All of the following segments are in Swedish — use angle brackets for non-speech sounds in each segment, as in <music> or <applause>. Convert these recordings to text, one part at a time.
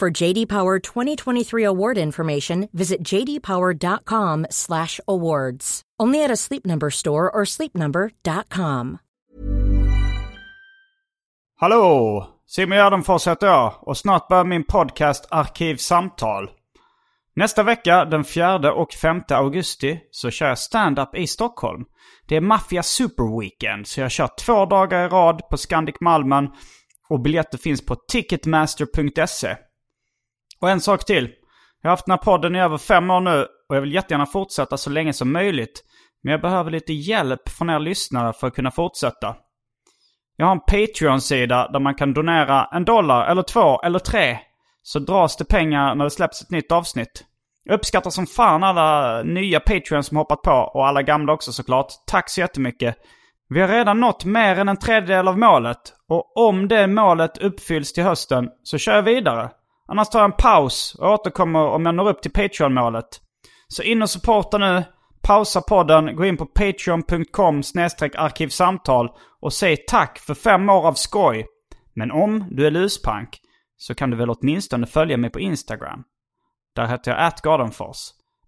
For JD Power 2023 award information, visit jdpower.com/awards. Only at a Sleep Number store or sleepnumber.com. Hallå! Simon Gärdenfors heter jag och snart börjar min podcast Arkivsamtal. Nästa vecka, den 4 och 5 augusti, så kör jag stand-up i Stockholm. Det är Mafia Super Weekend, så jag kör två dagar i rad på Scandic Malmen och biljetter finns på ticketmaster.se. Och en sak till. Jag har haft den här podden i över fem år nu och jag vill jättegärna fortsätta så länge som möjligt. Men jag behöver lite hjälp från er lyssnare för att kunna fortsätta. Jag har en Patreon-sida där man kan donera en dollar eller två eller tre. Så dras det pengar när det släpps ett nytt avsnitt. Jag uppskattar som fan alla nya Patreons som hoppat på och alla gamla också såklart. Tack så jättemycket. Vi har redan nått mer än en tredjedel av målet. Och om det målet uppfylls till hösten så kör jag vidare. Annars tar jag en paus och återkommer om jag når upp till Patreon-målet. Så in och supporta nu. Pausa podden, gå in på patreon.com arkivsamtal och säg tack för fem år av skoj. Men om du är luspank så kan du väl åtminstone följa mig på Instagram. Där heter jag atgardenfors.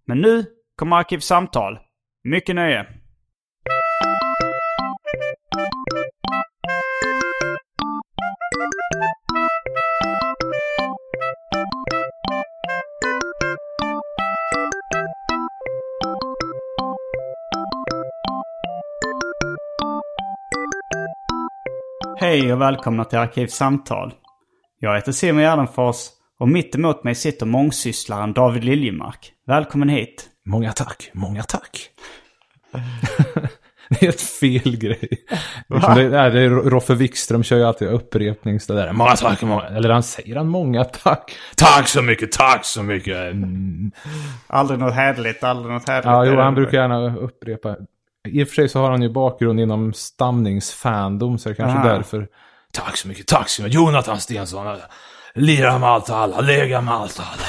Men nu kommer Arkivsamtal. Mycket nöje! Hej och välkomna till Arkivsamtal. Jag heter Simon Gärdenfors och mitt emot mig sitter mångsysslaren David Liljemark. Välkommen hit. Många tack, många tack. <laughs> det är ett fel grej. Liksom det, nej, det är Roffe Wikström kör ju alltid upprepning. Så där. Många tack, många, eller han säger han många tack. Tack så mycket, tack så mycket. Mm. Aldrig något härligt, aldrig något härligt. Ja, jo, han brukar gärna upprepa. I och för sig så har han ju bakgrund inom stamningsfandom, så det är kanske Aha. därför. Tack så mycket, tack så mycket. Jonathan Stensson. Lira med allt och alla, lega med allt och alla.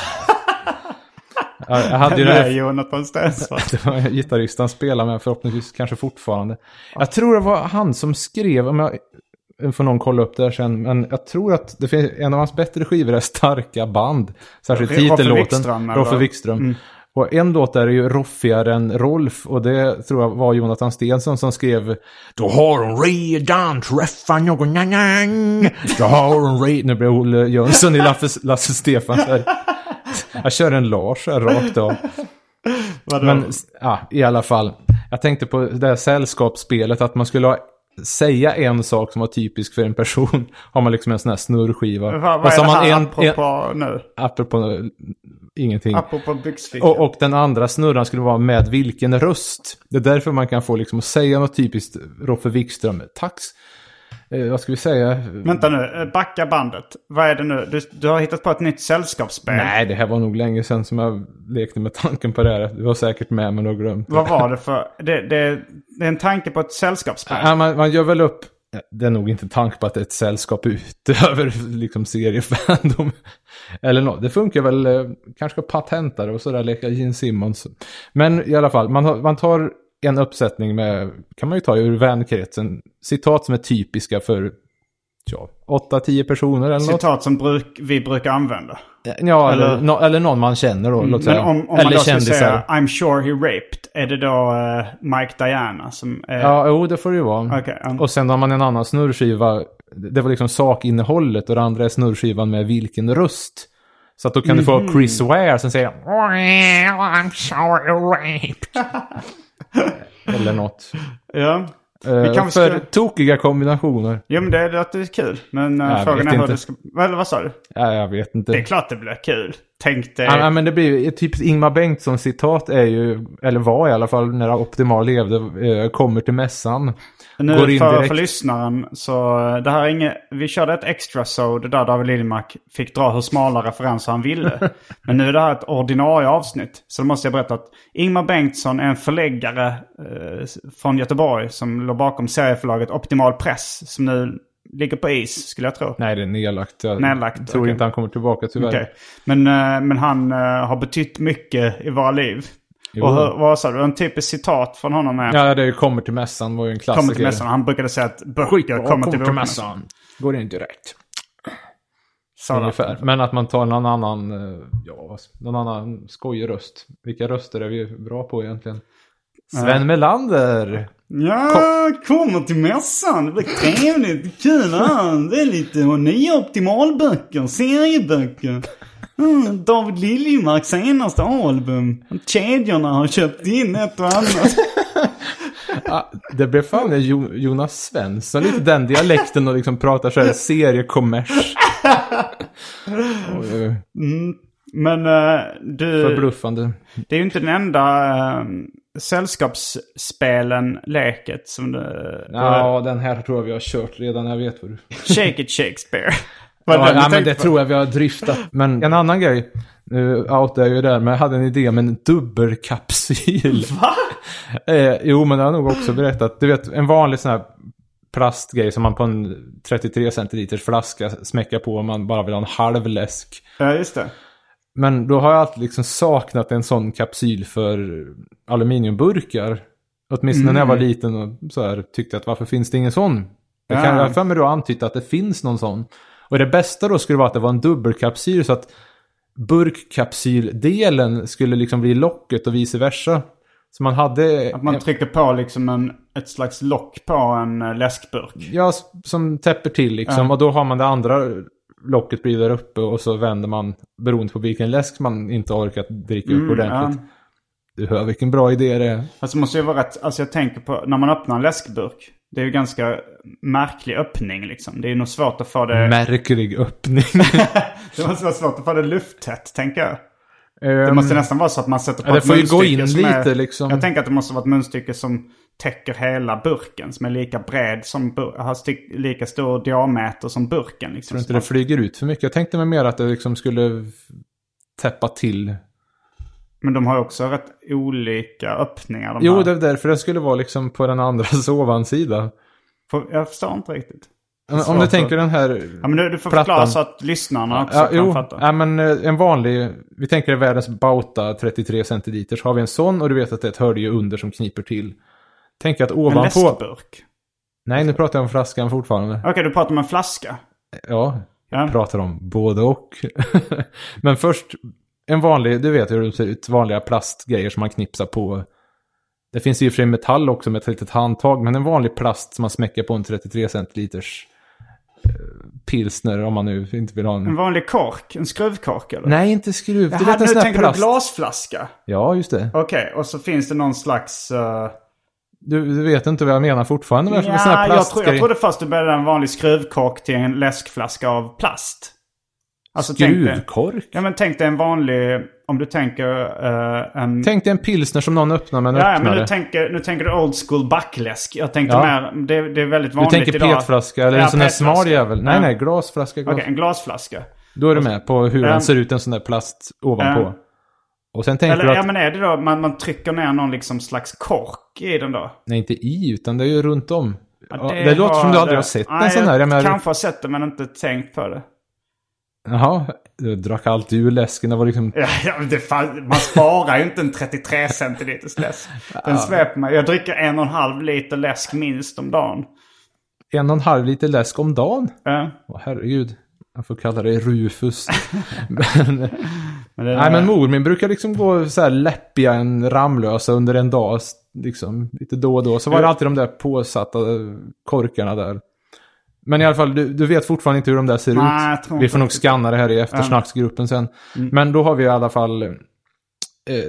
Ja, jag hade ju <laughs> det här Jonathan Stensson. <laughs> Det var gitarristen spelar med förhoppningsvis kanske fortfarande. Jag tror det var han som skrev, om jag får någon kolla upp det här sen, men jag tror att det finns en av hans bättre skivor är Starka band. Särskilt Roffe titellåten. Wikström, eller? Roffe Wikström. Och en låt där är ju roffigare än Rolf och det tror jag var Jonathan Stensson som skrev Då har hon redan träffat någon annan. Då har hon redan... Nu blir Olle Jönsson i Lasse, Lasse Stefans här. Jag kör en Lars här rakt av. Vadå? Men ja, i alla fall. Jag tänkte på det här sällskapsspelet att man skulle ha, säga en sak som var typisk för en person. Har man liksom en sån här snurrskiva. vad, vad är det här en, en, apropå nu? apropå ingenting. Apropå byxfickan? Och, och den andra snurran skulle vara med vilken röst. Det är därför man kan få liksom säga något typiskt Roffe Wikström. Tax. Eh, vad ska vi säga? Vänta nu, eh, backa bandet. Vad är det nu? Du, du har hittat på ett nytt sällskapsspel. Nej, det här var nog länge sedan som jag lekte med tanken på det här. Du var säkert med men du har glömt. Vad var det för... Det, det, det är en tanke på ett sällskapsspel. Ja, man, man gör väl upp, det är nog inte tank tanke på att det är ett sällskap utöver <laughs> liksom seriefandom. Eller något, det funkar väl, eh, kanske ska och sådär, leka Gene Simmons. Men i alla fall, man, har, man tar en uppsättning med, kan man ju ta ur vänkretsen, citat som är typiska för, ja, 8-10 personer eller något. Citat som bruk, vi brukar använda. Ja, eller, Eller- nå- eller någon man känner då, låt Men om, om eller man då skulle kändisar. säga I'm sure he raped. Är det då eh, Mike Diana som är... Ja, jo, det får det ju vara. Okej, ja. Och sen har man en annan snurrskiva. Det var liksom sakinnehållet och det andra är snurrskivan med vilken röst Så att då kan du Mhm. få Chris Ware som säger <laughs> "Well, I'm sorry raped. <laughs> Eller något. Ja. Eh, kanske för ska- tokiga kombinationer. Jo men det låter kul. Men uh, Jag frågan är hur inte. det ska... Eller vad sa du? Ja, jag vet inte. Det är klart det blir kul. Tänk dig... Ja, ja, men det blir ju, typ Ingmar Bengtsson citat är ju, eller var i alla fall när Optimal levde, eh, kommer till mässan. Nu går in för, direkt. för lyssnaren så eh, det här är inget, vi körde ett extra sod där David Liljemark fick dra hur smala referenser han ville. <laughs> Men nu är det här ett ordinarie avsnitt. Så då måste jag berätta att Ingmar Bengtsson är en förläggare eh, från Göteborg som låg bakom serieförlaget Optimal Press som nu ligger på is skulle jag tro. Nej, det är nedlagt. Jag Nedlagt, tror okej. inte han kommer tillbaka tyvärr. Okej. Men, eh, men han eh, har betytt mycket i våra liv. Jo. Och vad sa du? En typisk citat från honom är Ja, det är ju kommer till mässan var ju en klassiker. Kommer till mässan. Han brukade säga att böcker Skitbra, kommer till bokmässan. Går in direkt. Ungefär. Men att man tar någon annan, eh, ja, någon annan skojig röst. Vilka röster är vi bra på egentligen? Sven Melander! Ja, kommer till mässan. Det blir trevligt. Kul här. Det är lite nya optimalböcker. Serieböcker. Mm, David Liljemarks senaste album. Kedjorna har köpt in ett och annat. <laughs> Ah, det blev fan jo Jonas Svensson, lite den dialekten och liksom pratar så här seriekommers. Mm. Men eh, du, Förbluffande. det är ju inte den enda uh, sällskapsspelen, leket som du... Ja, den här tror jag vi har kört redan, jag vet vad du... Shake it Shakespeare. <laughs> Var Ja, ja men det på? tror jag vi har dryftat. Men en annan grej, nu outar jag ju där, men jag hade en idé med en dubbelkapsyl. <laughs> Va? Eh, jo, men det har jag nog också berättat. Du vet, en vanlig sån här plastgrej som man på en 33 centiliters flaska smäckar på om man bara vill ha en halv läsk. Ja, just det. Men då har jag alltid liksom saknat en sån kapsyl för aluminiumburkar. Åtminstone när jag var liten och så här tyckte att varför finns det ingen sån? Jag kan Ja. för mig då antytt att det finns någon sån. Och det bästa då skulle vara att det var en dubbelkapsyl så att burkkapsyldelen skulle liksom bli locket och vice versa. Så man hade... Att man trycker på liksom en, ett slags lock på en eh, läskburk. Ja, som täpper till liksom. Och då har man det andra locket blir där uppe och så vänder man beroende på vilken läsk man inte orkat dricka upp ordentligt. ja. Du hör vilken bra idé det är. Det måste ju vara rätt, alltså jag tänker på när man öppnar en läskburk. Det är ju ganska märklig öppning liksom. Det är nog svårt att få det... Märklig öppning. <laughs> det måste vara svårt att få det lufttätt tänker jag. Det måste nästan vara så att man sätter på Ja, det ett får ju gå in som är- lite, liksom. Jag tänker att det måste vara ett munstycke som täcker hela burken. Som är lika bred som har lika stor diameter som burken. Liksom. tror inte det flyger ut för mycket. Jag tänkte mig mer att det liksom skulle täppa till. Men de har också rätt olika öppningar. Jo, här. det är därför det skulle vara liksom på den andra <laughs> sovansida. För, jag förstår inte riktigt. Om, du tänker den här Ja, men du, du får plattan. förklara så att lyssnarna också Ja, kan jo, fatta. ja, men eh, en vanlig, vi tänker världens Bauta 33 centiliter, så har vi en sån och du vet att det är ett hölje under som kniper till. Tänk att en ovanpå... läskburk. Nej, nu pratar jag om flaskan fortfarande. Okej, du pratar om en flaska. Ja, Ja. jag pratar om både och. <laughs> men först, en vanlig, du vet hur de ser ut, vanliga plastgrejer som man knipsar på. Det finns ju i och för sig metall också med ett litet handtag, men en vanlig plast som man smäcker på en 33 centiliters eh, pilsner om man nu inte vill ha en... En vanlig kork. En skruvkork eller? Nej, inte skruv. Du Jaha, vet en nu tänker du glasflaska. Ja, just det. Okej, och så finns det någon slags... eh, Du, du vet inte vad jag menar fortfarande med ja, sån här jag, tro, jag trodde först du började en vanlig skruvkork till en läskflaska av plast. Alltså, tänk dig- Skruvkork? Ja, men tänk dig en vanlig... Om du tänker eh, en... Tänk dig en pilsner som någon öppnar med en Ja, men öppnare. nu tänker, nu tänker du old school backläsk. Jag tänkte Ja. mer, det, det är väldigt Du vanligt tänker idag. petflaska eller Ja, en sån här smal jävel. Nej, nej, glasflaska. Glas. Okej, en glasflaska. Då är du med på hur den ser ut, en sån där plast ovanpå. Ja. Och sen tänker Eller att, ja, men är det då man, man trycker ner någon liksom slags kork i den då? nej inte i, utan det är ju runt om. Ja, det, har låter som du aldrig det- har sett Nej, en sån här. Jag menar, kanske har sett det men inte tänkt på det. Jaha, du drack alltid ur läsken. Det var liksom... Ja, ja, det fan, man sparar ju inte en 33 centiliters läsk. Den sveper mig. Jag dricker en och en halv liter läsk minst om dagen. En och en halv liter läsk om dagen. Ja. Åh, herregud. Jag får kalla dig Rufus. <laughs> men, Men nej, men mor min brukar liksom gå så här läppiga en Ramlösa under en dag. Liksom, lite då och då. Så var det alltid de där påsatta korkarna där. Men i alla fall, du, du vet fortfarande inte hur de där ser Nej, ut. Vi får nog scanna det här i eftersnacksgruppen sen. Men då har vi i alla fall... Eh,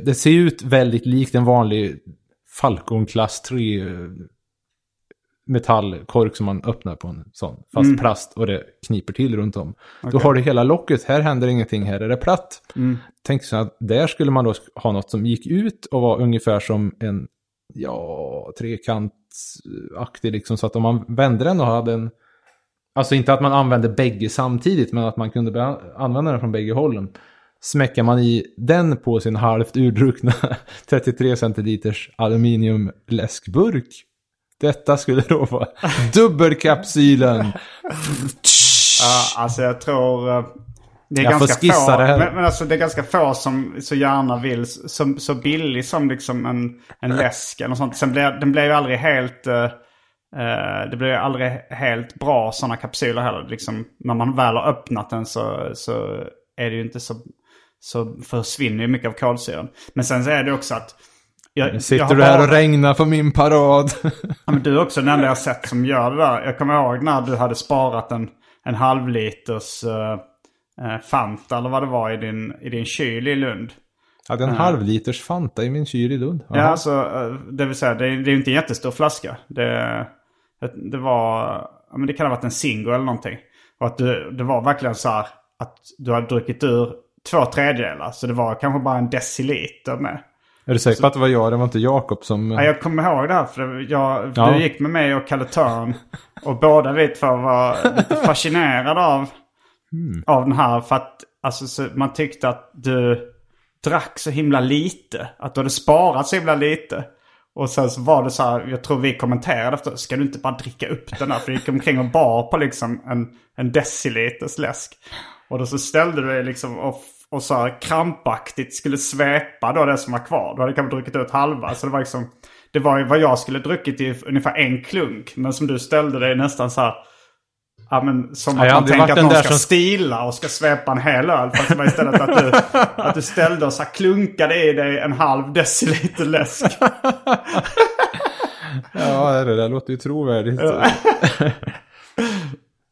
det ser ut väldigt likt en vanlig Falcon klass 3 eh, metallkork som man öppnar på en sån. Fast Mm. plast och det kniper till runt om. Då har du hela locket, här händer ingenting, här är det platt. Mm. Tänk så att där skulle man då ha något som gick ut och var ungefär som en, ja, trekantsaktig liksom. Så att om man vände den och hade en, alltså inte att man använde bägge samtidigt, men att man kunde använda den från bägge hållen. Smäcker man i den på sin halvt urdruckna <laughs> 33 centiliters aluminiumläskburk. Detta skulle då vara dubbelkapsylen. Ja, alltså jag tror... eh, Det är Jag ganska få. Men, men alltså det är ganska få som så gärna vill, som, så billig som liksom en, en läsk eller något sånt. Sen blir, den blir ju aldrig helt... eh, eh, det blir ju aldrig helt bra sådana kapsyler heller. Liksom, när man väl har öppnat den så, så är det ju inte så... Så försvinner ju mycket av kolsyran. Men sen så är det också att... Jag, jag Sitter har du här bara- och regnar på min parad? Ja, men du är också den enda jag sett som gör det där. Jag kommer ihåg när du hade sparat en, en halvliters uh, Fanta eller vad det var i din, i din kyl i Lund. Jag hade en halvliters Fanta i min kyl i Lund. Ja, alltså, eh, det vill säga det är, det är inte en jättestor flaska. Det, det var, men det kan ha varit en Zingo eller någonting. Och att du, det var verkligen så här att du hade druckit ur två tredjedelar. Så det var kanske bara en deciliter med. Är du säker på att det var jag? Det var inte Jakob som... Ja, jag kommer ihåg det här för jag, Ja. du gick med mig och Kalle Törn. Och båda vi två var lite <laughs> fascinerade av, av den här. För att alltså, så, man tyckte att du drack så himla lite. Att du hade sparat så himla lite. Och sen så var det så här, jag tror vi kommenterade efter, ska du inte bara dricka upp den här? För du gick omkring och bar på liksom en, en deciliters läsk. Och då så ställde du dig liksom och, och så här krampaktigt skulle svepa då det som var kvar. Du hade kanske druckit ut halva. Så det var liksom, det var ju vad jag skulle druckit i ungefär en klunk. Men som du ställde dig nästan så här, ja men som Ja, att jag har man tänker att någon ska som- stila och ska svepa en hel öl. Fast det var istället att du, <laughs> att du ställde och så klunkade i dig en halv deciliter läsk. <laughs> Ja, det där låter ju trovärdigt.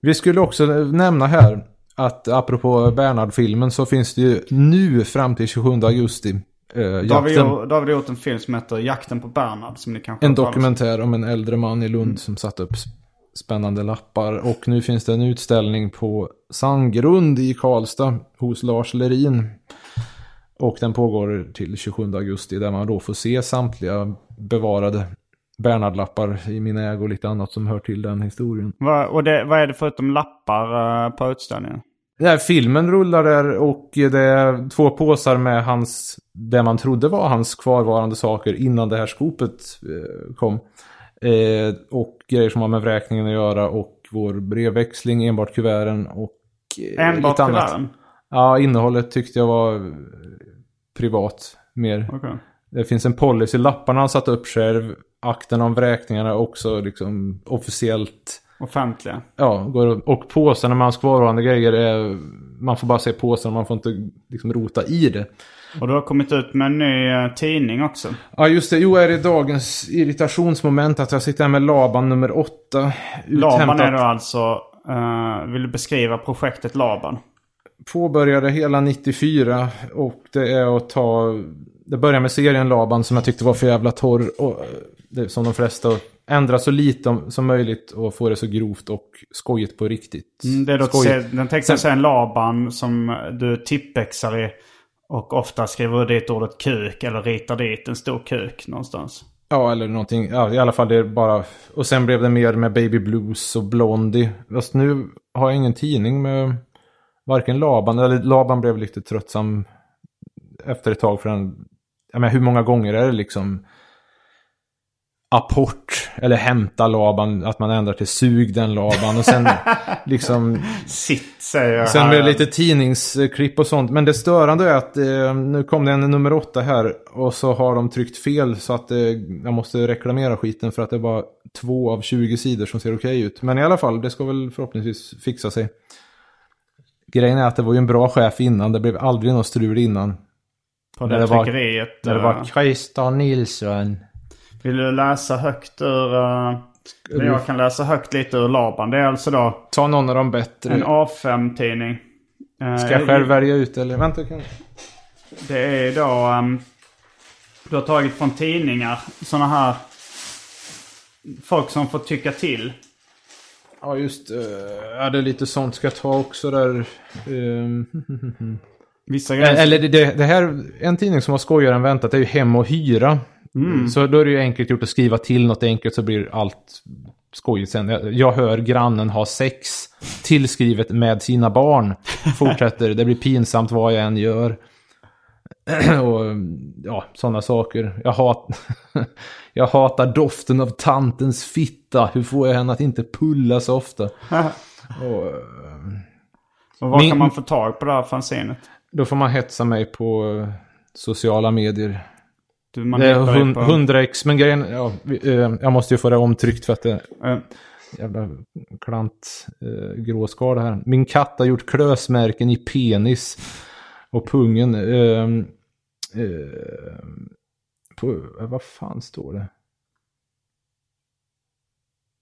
Vi skulle också nämna här att apropå Bernhard-filmen så finns det ju nu fram till 27 augusti eh, Då har, vi då har vi gjort en film som heter Jakten på Bernhard. Som ni kanske en dokumentär om en äldre man i Lund som satt upp spännande lappar. Och nu finns det en utställning på Sandgrund i Karlstad hos Lars Lerin. Och den pågår till 27 augusti där man då får se samtliga bevarade Bernhardlappar i min ägo och lite annat som hör till den historien. Vad, och det, vad är det förutom lappar eh, på utställningen? Nej, filmen rullar där och det är två påsar med hans, det man trodde var hans kvarvarande saker innan det här skopet eh, kom. Eh, och grejer som har med vräkningen att göra och vår brevväxling, enbart kuverten och eh, Enbart lite annat. kuverten? Ja, innehållet tyckte jag var privat mer. Okej. Det finns en policy, lapparna han satt upp själv, akten om vräkningarna är också liksom officiellt Offentliga? Ja, går och, påsarna med hans kvarvarande grejer är... Man får bara se påsarna, man får inte liksom rota i det. Och du har kommit ut med en ny eh, tidning också. Ja, just det. Jo, är det dagens irritationsmoment att jag sitter här med Laban nummer åtta. Laban uthämtat- är då alltså... eh, vill du beskriva projektet Laban? Påbörjade hela 94 och det är att ta... Det börjar med serien Laban som jag tyckte var för jävla torr. Och det som de flesta. Ändra så lite om- som möjligt och få det så grovt och skojigt på riktigt. Mm, Det är då Skojigt. se- den tecknar sig en Laban som du tippexar i. Och ofta skriver dit ordet kuk eller ritar dit en stor kuk någonstans. Ja, eller någonting. Ja, i alla fall det är bara... Och sen blev det mer med Baby Blues och Blondie. Fast nu har jag ingen tidning med varken Laban, eller Laban blev lite tröttsam efter ett tag för den... Jag menar, hur många gånger är det liksom apport eller hämta Laban, att man ändrar till sug den Laban och sen <laughs> liksom... Sitt säger jag Sen här. blir det lite tidningsklipp och sånt. Men det störande är att eh, nu kom det en nummer åtta här. Och så har de tryckt fel så att eh, jag måste reklamera skiten för att det bara två av 20 sidor som ser okej ut. Men i alla fall, det ska väl förhoppningsvis fixa sig. Grejen är att det var ju en bra chef innan. Det blev aldrig något strul innan. På det, var- tryckeriet. När det eh, var Christer Nilsson. Vill du läsa högt ur uh, Men jag kan läsa högt lite ur Laban. Det är alltså då Ta någon av de bättre. en A5-tidning. Eh, Ska jag själv välja ut eller? Vänta, kan... Det är då... ehm, du har tagit från tidningar sådana här... Folk som får tycka till. Ja, just uh, Ja, det är lite sånt ska jag ta också där. Ehm, <laughs> Vissa grejer. Eller det, det, det här, en tidning som har skojigare än väntat är ju Hem och Hyra. Så då är det ju enkelt gjort att skriva till något enkelt så blir allt skojigt sen. Jag, jag hör grannen ha sex tillskrivet med sina barn. <laughs> Fortsätter, det blir pinsamt vad jag än gör. <clears throat> och ja, sådana saker. Jag, hat, <laughs> jag hatar doften av tantens fitta. Hur får jag henne att inte pulla så ofta? <laughs> och, Och var Min- kan man få tag på det här fanzinet? då får man hetsa mig på sociala medier. Du, man Det är hittar dig hund- på- 100 x men grejen, ja, eh, jag måste ju få det omtryckt för att det Eh, jävla klant eh, gråskal här. Min katt har gjort klösmärken i penis och pungen. Eh, eh, på, vad fan står det?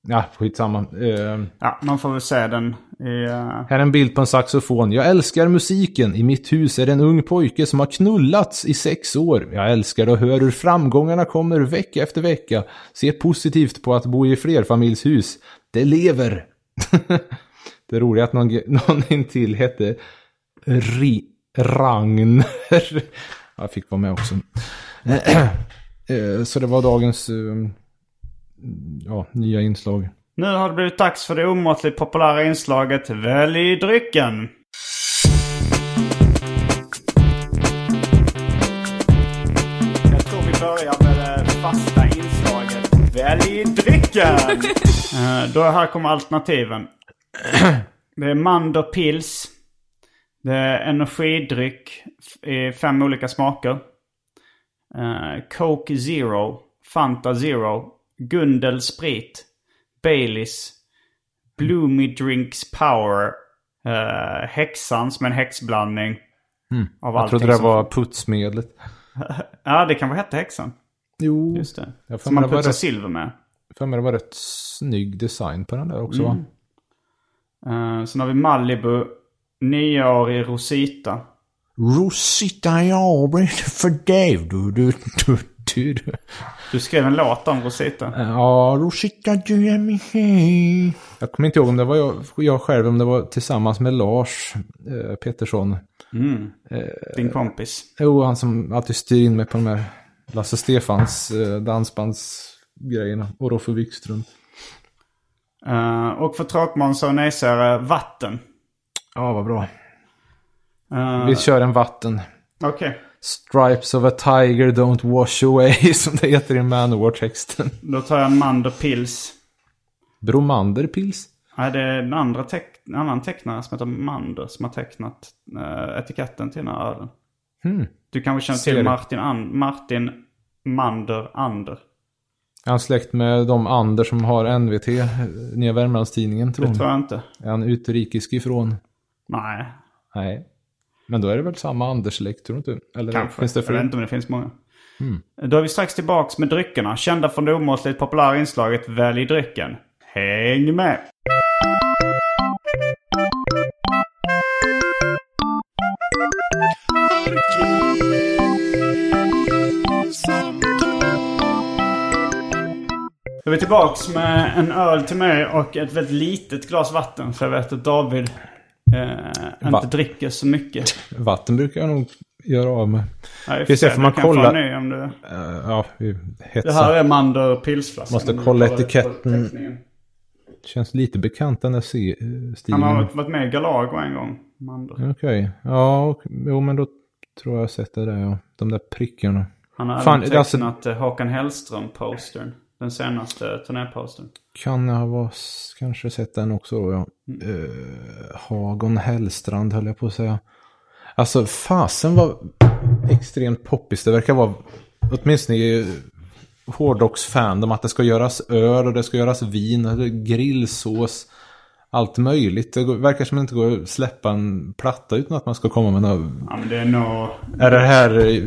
Ja, skitsamma. Eh, Ja, man får väl se den eh, här är en bild på en saxofon. Jag älskar musiken. I mitt hus är det en ung pojke som har knullats i sex år. Jag älskar och hör hur framgångarna kommer vecka efter vecka. Ser positivt på att bo i flerfamiljshus. Det lever. <laughs> det är att någon, <laughs> någon intill hette Ri, Ragnar. Jag fick vara med också. <clears throat> Eh, Så det var dagens eh, ja, nya inslag. Nu har det blivit dags för det omåttligt populära inslaget Välj drycken. Jag tror vi börjar med det fasta inslaget Välj drycken. <laughs> Eh, Då här kommer alternativen. Det är Manderpils. Det är energidryck i fem olika smaker. Eh, Coke Zero, Fanta Zero, Gundel Sprit, Baileys, Bloomy Drinks Power, eh, Häxan som en häxblandning. Av Jag trodde det som- var putsmedlet. <laughs> Ja, det kanske hette Häxan. Jo, Just det. Jag Som man putsar rätt- silver med. för mig det var rätt snygg design på den där också va? Eh, sen har vi Malibu, nioårig Rosita. Rosita jag för dig du du du du du. Skrev en låt om Rosita. Ja, Rosita du är min. Jag kommer inte ihåg om det var jag, jag själv, om det var tillsammans med Lars eh, Pettersson. Din kompis. Jo, han som alltid styr in mig på de här Lasse Stefans eh, dansbandsgrejerna. Och Roffe Wikström. Eh, och för tråkmånsar och nejsägare, vatten. Ja, vad bra. Eh, Vi kör en vatten. Okej, Stripes of a tiger don't wash away, <laughs> som det heter i Manowar-texten. då tar jag Manderpils. Bromanderpils? Nej, det är en, andra teck- annan tecknare som heter Mander som har tecknat eh, etiketten till den här ölen. Hmm. Du kanske känner Ser till. Martin, An- Martin Mander Ander. Är han släkt med de Ander som har NVT, eh, Nya Värmlandstidningen, tror Det tror jag inte. Är han utrikisk ifrån? Nej, Nej. Men då är det väl samma Anders-släkt, tror du inte? Eller kanske. finns det jag vet inte om det finns många. Då är vi strax tillbaks med dryckerna. Kända från det omåttligt populära inslaget Välj drycken. Häng med! Då är vi tillbaks med en öl till mig och ett väldigt litet glas vatten. För jag vet att David eh, inte dricker så mycket. <laughs> Vatten brukar jag nog göra av med. Nej, Ska vi se, får man kolla? ny om du... Eh, ja, vi Det hetsar. här är Mander pilsflaskan. Måste kolla etiketten. Känns lite bekant den där eh, Han stilen. har varit med i Galago en gång. Okej. Ja, och, jo men då tror jag jag har sett det där ja. De där prickarna. Han har Fan, även alltså- tecknat eh, Håkan Hellström-postern. Den senaste turnépostern. Kan jag ha kanske sett den också då, ja. Uh, Hagon Hellstrand höll jag på att säga. Alltså fasen var extremt poppis. Det verkar vara, åtminstone i hårdrocksfandom, att det ska göras öl och det ska göras vin grillsås. Allt möjligt. Det verkar som att det inte går att släppa en platta utan att man ska komma med något Ja men det är nog... Är det här eh,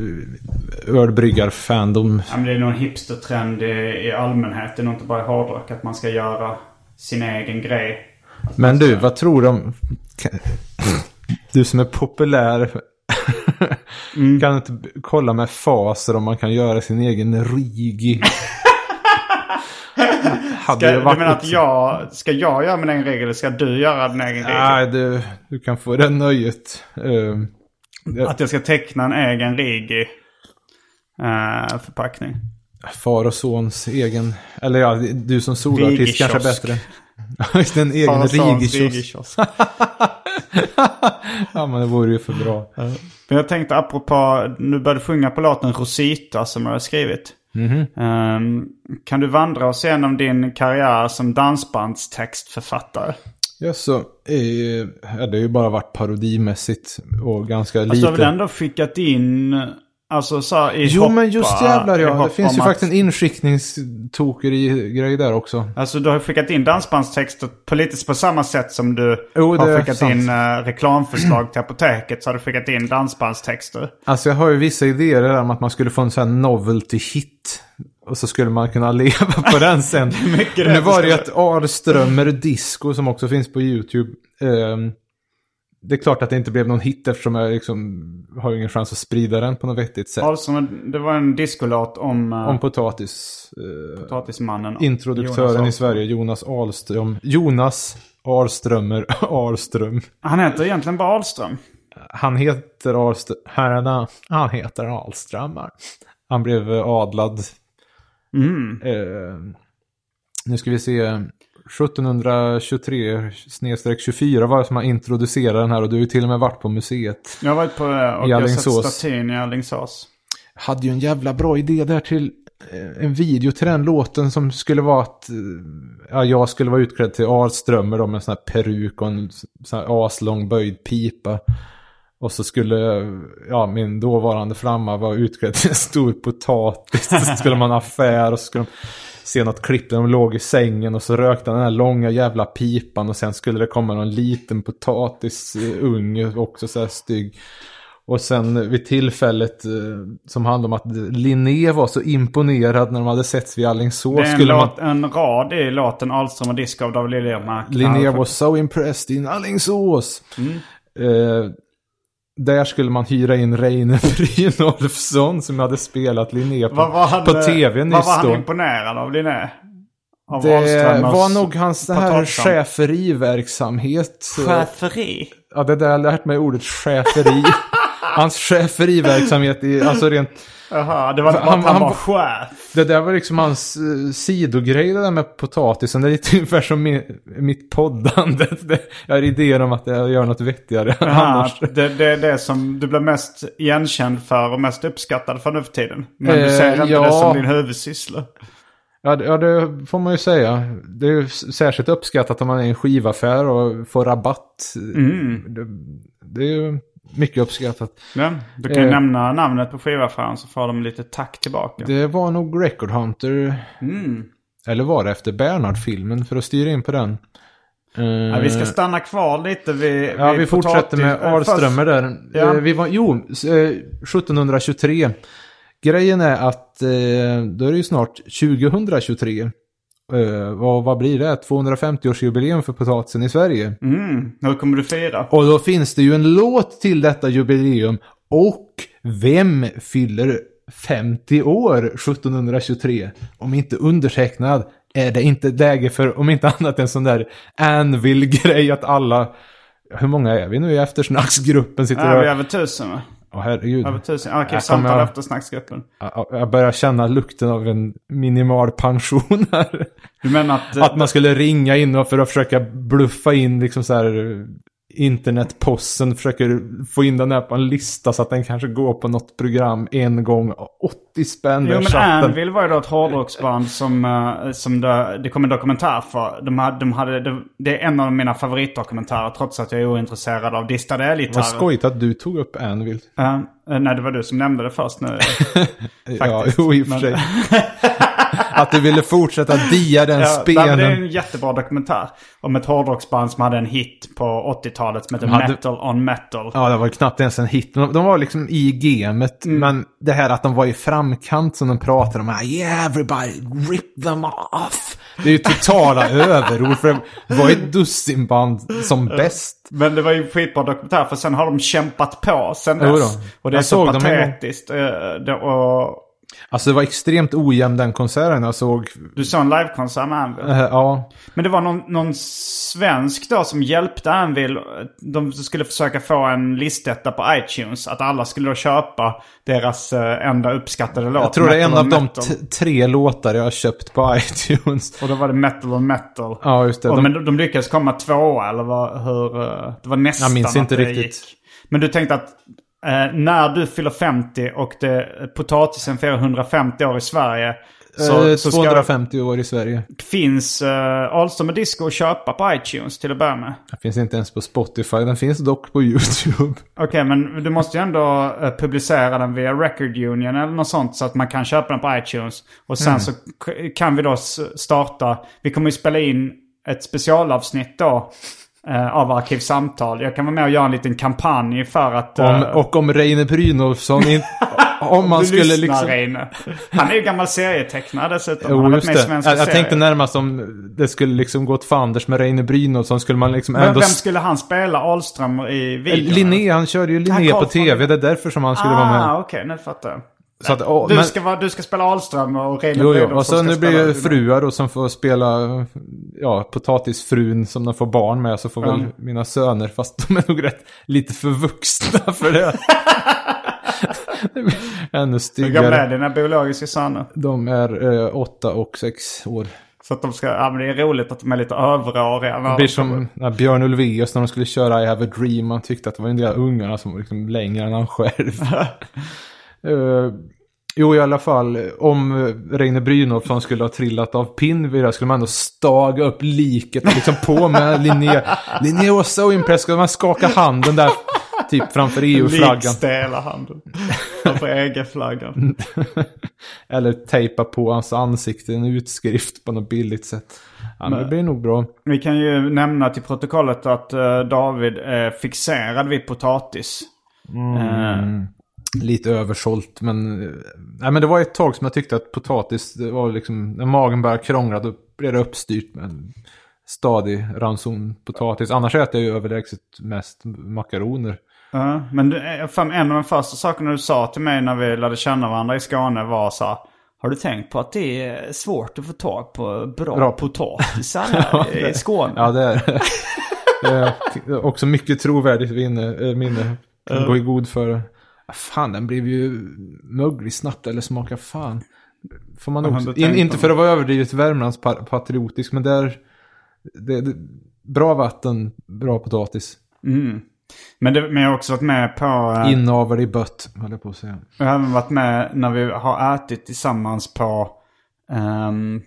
ölbryggar-fandom. Ja, men det är nog en hipstertrend i, allmänhet. Det är nog inte bara i hårdrock att man ska göra sin egen grej. Men du, vad tror du om... Du som är populär. Kan du inte kolla med faser om man kan göra sin egen rigi? Hade Ska, det du varit menar att ett- jag, ska jag göra min egen regel eller ska du göra din egen regel? Nej, du, du kan få det nöjet. Det- Att jag ska teckna en egen rigi eh, förpackning. far och sons egen... Eller ja, du som soloartist kanske är bättre. Just en egen rigikiosk. <laughs> Ja, men det vore ju för bra. Men jag tänkte apropå, nu började du sjunga på låten Rosita som jag har skrivit. Mhm. Ehm, kan du vandra oss igenom din karriär som dansbandstextförfattare? Ja, så eh, det har ju bara varit parodimässigt och ganska Alltså du har väl lite. ändå skickat in, alltså så här, i Jo, hoppa, men just jävlar ja. Det finns ju att- faktiskt en inskickningstokeri-grej där också. Alltså du har skickat in dansbandstexter på lite på samma sätt som du det har skickat sant. in uh, reklamförslag till apoteket. Så har du skickat in dansbandstexter. Alltså jag har ju vissa idéer där om att man skulle få en sån här novelty hit. Och så skulle man kunna <laughs> leva på den sen. nu var det ju ett Arströmer Disco som också finns på YouTube. Ehm, det är klart att det inte blev någon hit eftersom jag liksom har ingen chans att sprida den på något vettigt sätt. Alltså, det var en discolåt om, uh, Om potatis. eh, potatismannen. introduktören i Sverige, Jonas Ahlström. Jonas Ahlströmer <laughs> Ahlström. Han heter egentligen bara Ahlström. Han heter Ahlström. Herrarna, han heter Ahlströmmar. Han blev eh, adlad. Mm. Eh, nu ska vi se. 1723-24 var det som han introducerade den här och du har ju till och med varit på museet. Jag har varit på det och I jag har sett statyn i Alingsås. Hade ju en jävla bra idé där till eh, en video till den låten som skulle vara att eh, ja, jag skulle vara utklädd till Ahlströmer då med en sån här peruk och en sån här aslång böjd pipa. Och så skulle ja, min dåvarande framma vara utklädd till en stor potatis. Så skulle man ha affär och så skulle de se något klipp där de låg i sängen och så rökte han den här långa jävla pipan och sen skulle det komma någon liten potatisunge också så här stygg. Och sen vid tillfället eh, som handlade om att Linné var så imponerad när de hade setts vid Alingsås. Det är en, skulle man... låt, en rad i låten Ahlström och disco av David Liljemark. Linné was so impressed in Alingsås. Mm. Eh, där skulle man hyra in Reine Brynolfsson <laughs> som hade spelat Linné på, Vad var han, på tv Vad nyss var han då. imponerad av Linné? Av Det Ahlströmers var nog hans här potatisam. schäferiverksamhet. Schäferi? Ja, det där har jag lärt mig ordet schäferi. <laughs> Hans schäferiverksamhet, i, alltså rent... Jaha, det var inte bara Han- att han, han var chef. Det där var liksom hans uh, sidogrej det där med potatisen. Det är lite <laughs> ungefär som mi, mitt poddande. Det, jag har idéer om att jag gör något vettigare Jaha, annars. det, det är det som du blir mest igenkänd för och mest uppskattad för nu för tiden. Men du Eh, ser inte ja. det som din huvudsyssla. Ja, det, ja, det får man ju säga. Det är ju särskilt uppskattat om man är i en skivaffär och får rabatt. Mm. Det, det är ju mycket uppskattat. Ja, du kan ju Eh. nämna namnet på skivaffären så får de lite tack tillbaka. Det var nog Record Hunter. Mm. Eller var det efter Bernhard-filmen för att styra in på den? Eh, Ja, vi ska stanna kvar lite vid Ja, vid vi fortsätter med eh, Ahlströmer där. Ja. Eh, Vi var, jo, s- eh, 1723. Grejen är att eh, då är det ju snart 2023. Eh, vad, vad blir det? 250-årsjubileum för potatisen i Sverige. Mm. Hur kommer du fira? Och då finns det ju en låt till detta jubileum. Och vem fyller 50 år 1723? Om inte undertecknad är det inte läge för, om inte annat en sån där Anvil-grej att alla... Hur många är vi nu i eftersnacksgruppen? Sitter Ja, vi är över tusen va? Åh herregud. Över tusen. Jag Arkivsamtal kommer- efter snacksgruppen. Jag- Jag börjar känna lukten av en minimal pension <laughs> här. Du menar att... Att man skulle ringa in och för att försöka bluffa in liksom så här internetposten försöker få in den här på en lista så att den kanske går på något program en gång. 80 spänn Jo men chatten. Anvil var ju då ett hårdrocksband som, eh, som det, det kom en dokumentär för. De hade, de hade, det, det är en av mina favoritdokumentärer trots att jag är ointresserad av distade elgitarrer. Vad skojigt att du tog upp Anvil. Eh, nej, det var du som nämnde det först nu. <laughs> Ja, jo, i och för sig. <laughs> att du ville fortsätta dia den Ja, spenen. Det är en jättebra dokumentär om ett hårdrocksband som hade en hit på 80-talet som heter hade- Metal on Metal. Ja, det var knappt ens en hit. De, de var liksom i gamet. Mm. Men det här att de var i framkant som de pratade om. "Ah, Yeah, everybody, rip them off. Det är ju totala <laughs> överord. För det var ett dussinband som bäst. Men det var ju en skitbra dokumentär för sen har de kämpat på sen dess. Och det är Jag så dem patetiskt. Eh, Och Alltså det var extremt ojämn den konserten jag såg. du såg en livekonsert med Anvil. Eh, ja, Men det var någon, någon svensk då som hjälpte Anvil. De skulle försöka få en listetta på iTunes. Att alla skulle då köpa deras eh, enda uppskattade låt. jag tror det är en av de tre låtar jag har köpt på <laughs> iTunes. Och då var det Metal on Metal. Ja, just det. Och, De, men de, de lyckades komma tvåa eller vad, hur? eh, Det var nästan Jag minns inte riktigt. gick. Men du tänkte att eh, när du fyller 50 och det, potatisen firar 150 år i Sverige. Så, eh, så ska, 250 år i Sverige. finns uh, Ahlström och Disco att köpa på iTunes till att börja med. Den finns inte ens på Spotify. Den finns dock på YouTube. <laughs> Okej, men du måste ju ändå eh, publicera den via Record Union eller något sånt så att man kan köpa den på iTunes. Och sen så k- kan vi då starta, vi kommer ju spela in ett specialavsnitt då eh, av Arkivsamtal. Jag kan vara med och göra en liten kampanj för att... Om, eh, och om Reine Brynolfsson in, <laughs> Om man du skulle lyssnar, liksom... Reine. Han är ju gammal serietecknare dessutom. han Jo, har varit med i svenska Jag, jag serier. tänkte närmast om det skulle liksom gått fanders med Reine Brynolfsson. Skulle man liksom Men ändå... vem skulle han spela Ahlström i videon? Linné, han körde ju Linné Han på kom från- tv. Det är därför som han skulle vara med. Ah, okej, nu fattar jag. Så att, åh, Du, men, ska vara, du ska spela Ahlström och Reine jo, jo. Och så ska nu blir det fruar då som får spela ja, potatisfrun som de får barn med. Så får väl Mm. mina söner, fast de är nog rätt lite för vuxna för det. <laughs> Ännu Hur gamla är styggare. dina biologiska söner? De är eh, åtta och sex år. Så att de ska, ja men det är roligt att de är lite överåriga. Det blir som när Björn Ulvaeus när de skulle köra I have a dream. Man tyckte att det var en del ungarna som var liksom längre än han själv. <laughs> Eh, jo, i alla fall. Om uh, Reine Brynolfsson skulle ha trillat av pinn vid det skulle man ändå staga upp liket liksom på med Linné. Linné was so impressed. Skulle man skaka handen där typ framför EU-flaggan. Likställa handen. Framför EG-flaggan. <laughs> Eller tejpa på hans ansikte en utskrift på något billigt sätt. Ja, men det blir nog bra. Vi kan ju nämna till protokollet att eh, David är fixerad vid potatis. Eh, Lite översålt men... eh, Nej men det var ett tag som jag tyckte att potatis, det var liksom... När magen började krångla då blev det uppstyrt med en stadig ranson potatis. Annars äter jag ju överlägset mest makaroner. Ja, men eh, fan, en av de första sakerna du sa till mig när vi lärde känna varandra i Skåne var så här, Har du tänkt på att det är svårt att få tag på bra, Bra. potatisar <laughs> här i Skåne? Ja det är det. <laughs> är också mycket trovärdigt minne. äh, minne. Kan gå i god för. Fan den blev ju möglig snabbt eller smakar fan. Får man nog... In, inte för att vara överdrivet Värmlandspatriotisk men där... Det, det, bra vatten, bra potatis. Mm. Men, det, men jag har också varit med på... eh, Inavel i bött, höll jag på att säga. Jag har även varit med när vi har ätit tillsammans på ehm,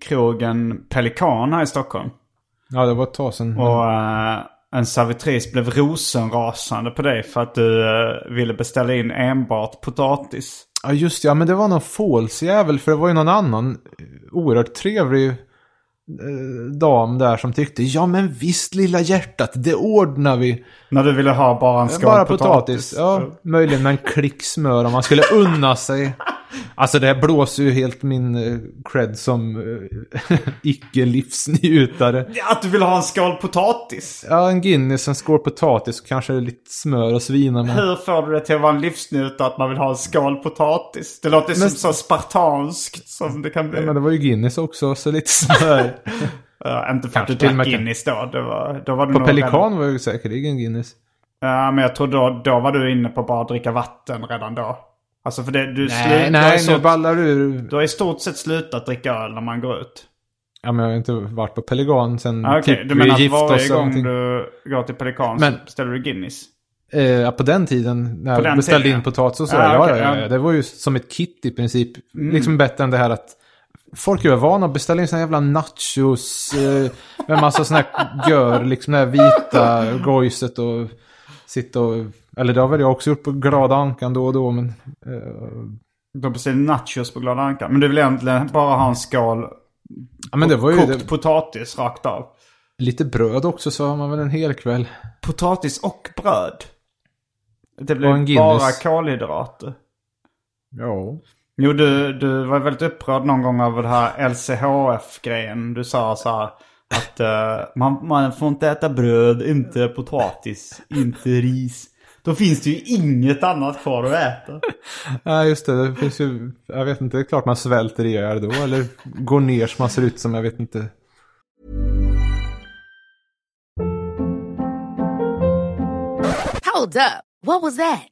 krogen Pelikan här i Stockholm. Ja, det var ett tag sedan. Och eh, en servitris blev rosenrasande på dig för att du eh, ville beställa in enbart potatis. Ja, just det. Ja, men det var någon falsjävel. För det var ju någon annan eh, oerhört trevlig eh, dam där som tyckte ja men visst lilla hjärtat, det ordnar vi. När du ville ha bara en skål Bara potatis. potatis. Ja, möjligen med en klick smör om man skulle unna sig. Alltså det här blåser ju helt min eh, cred som eh, <laughs> icke-livsnjutare. Att du ville ha en skål potatis. Ja, en Guinness, en skål potatis, kanske lite smör och svina med. Hur får du det till att vara en livsnjutare att man vill ha en skål potatis? Det låter som så spartanskt som det kan bli. Ja, men det var ju Guinness också, så lite smör. <laughs> Ja, inte för att du och drack Guinness då. Det var, då var du På Pelikan var ju säkerligen Guinness. Ja, men jag tror då, då var du inne på bara att dricka vatten redan då. Alltså för det, du Nej, du, har i nej, nu stort, ballar du du har i stort sett slutat dricka öl när man går ut. Ja, men jag har inte varit på Pelikan sen Ah, Okej, typ du menar att varje gång du går till Pelikan Men- så beställer du Guinness? Eh, på den tiden när På jag beställde tiden, in potatis och så. Ah, okej, ja, ja, ja. Det var ju som ett kit i princip. Mm. Liksom bättre än det här att folk är ju vana att beställa in såna jävla nachos. Eh, med massa såna här gör, liksom det här vita gojset och sitta och... Eller det har väl jag också gjort på glada ankan då och då, men... Eh, De beställde nachos på Glada Anka. Men du vill egentligen bara ha en skål Ja, men det var ju kokt det, potatis rakt av. lite bröd också sa man väl en hel kväll. Potatis och bröd. Det blev Guinness. bara kolhydrater. Ja. Jo, du, du var väldigt upprörd någon gång över det här LCHF-grejen. Du sa så här att eh, man, man får inte äta bröd, inte potatis, inte ris. Då finns det ju inget annat kvar att äta. <laughs> Ja, just det. Det finns ju, jag vet inte, det är klart man svälter ihjäl då. Eller går ner så man ser ut som, jag vet inte. Hold up. What was that?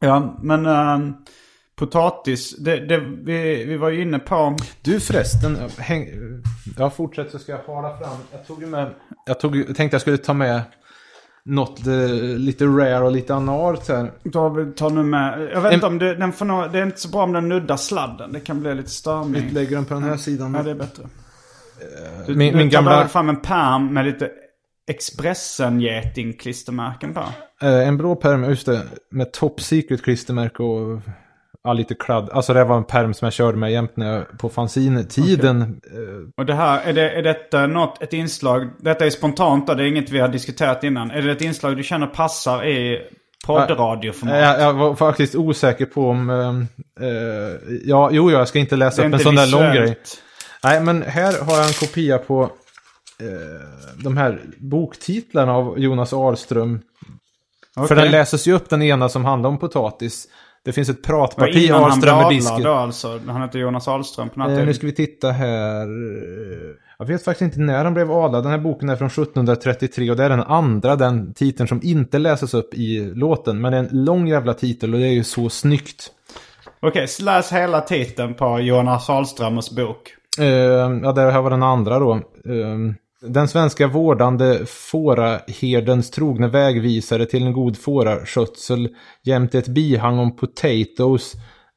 Ja, men ehm, potatis, det, det, vi, vi var ju inne på... Du förresten, häng, jag fortsätter så ska jag hala fram. Jag tog ju med, jag tog, jag tänkte jag skulle ta med något eh, lite rare och lite analt här. Då vi tar nu med, jag vet En- inte om det, den får nog, det är inte så bra om den nuddar sladden. Det kan bli lite Vi störning. lägger den på den här sidan. Ja, det är bättre. Du, min- du min gamla- fram en pärm med lite Expressen-geting-klistermärken på. Eh, en blå pärm, just det, med top secret klistermärke och ja, lite kladd. Alltså det var en pärm som jag körde med jämt när jag, på fanzine-tiden. Eh, Och det här, är, det, är detta något, ett inslag, detta är spontant det är inget vi har diskuterat innan. Är det ett inslag du känner passar i poddradioformat? jag, jag var faktiskt osäker på om... Eh, ja, jo, jag ska inte läsa upp en sån där lång grej. Nej, men här har jag en kopia på eh, de här boktitlarna av Jonas Ahlström. För Okej. den läses ju upp den ena som handlar om potatis. Det finns ett pratparti han Ahlström med disken. då alltså? Han heter Jonas Ahlström på Eh, nu ska vi titta här. Jag vet faktiskt inte när han blev adlad. Den här boken är från 1733 och det är den andra, den titeln som inte läses upp i låten. Men det är en lång jävla titel och det är ju så snyggt. Okej, så läs hela titeln på Jonas Ahlströms bok. Eh, ja, det här var den andra då. Eh, den svenska vårdande fåraherdens trogna vägvisare till en god fåraskötsel jämte ett bihang om potatoes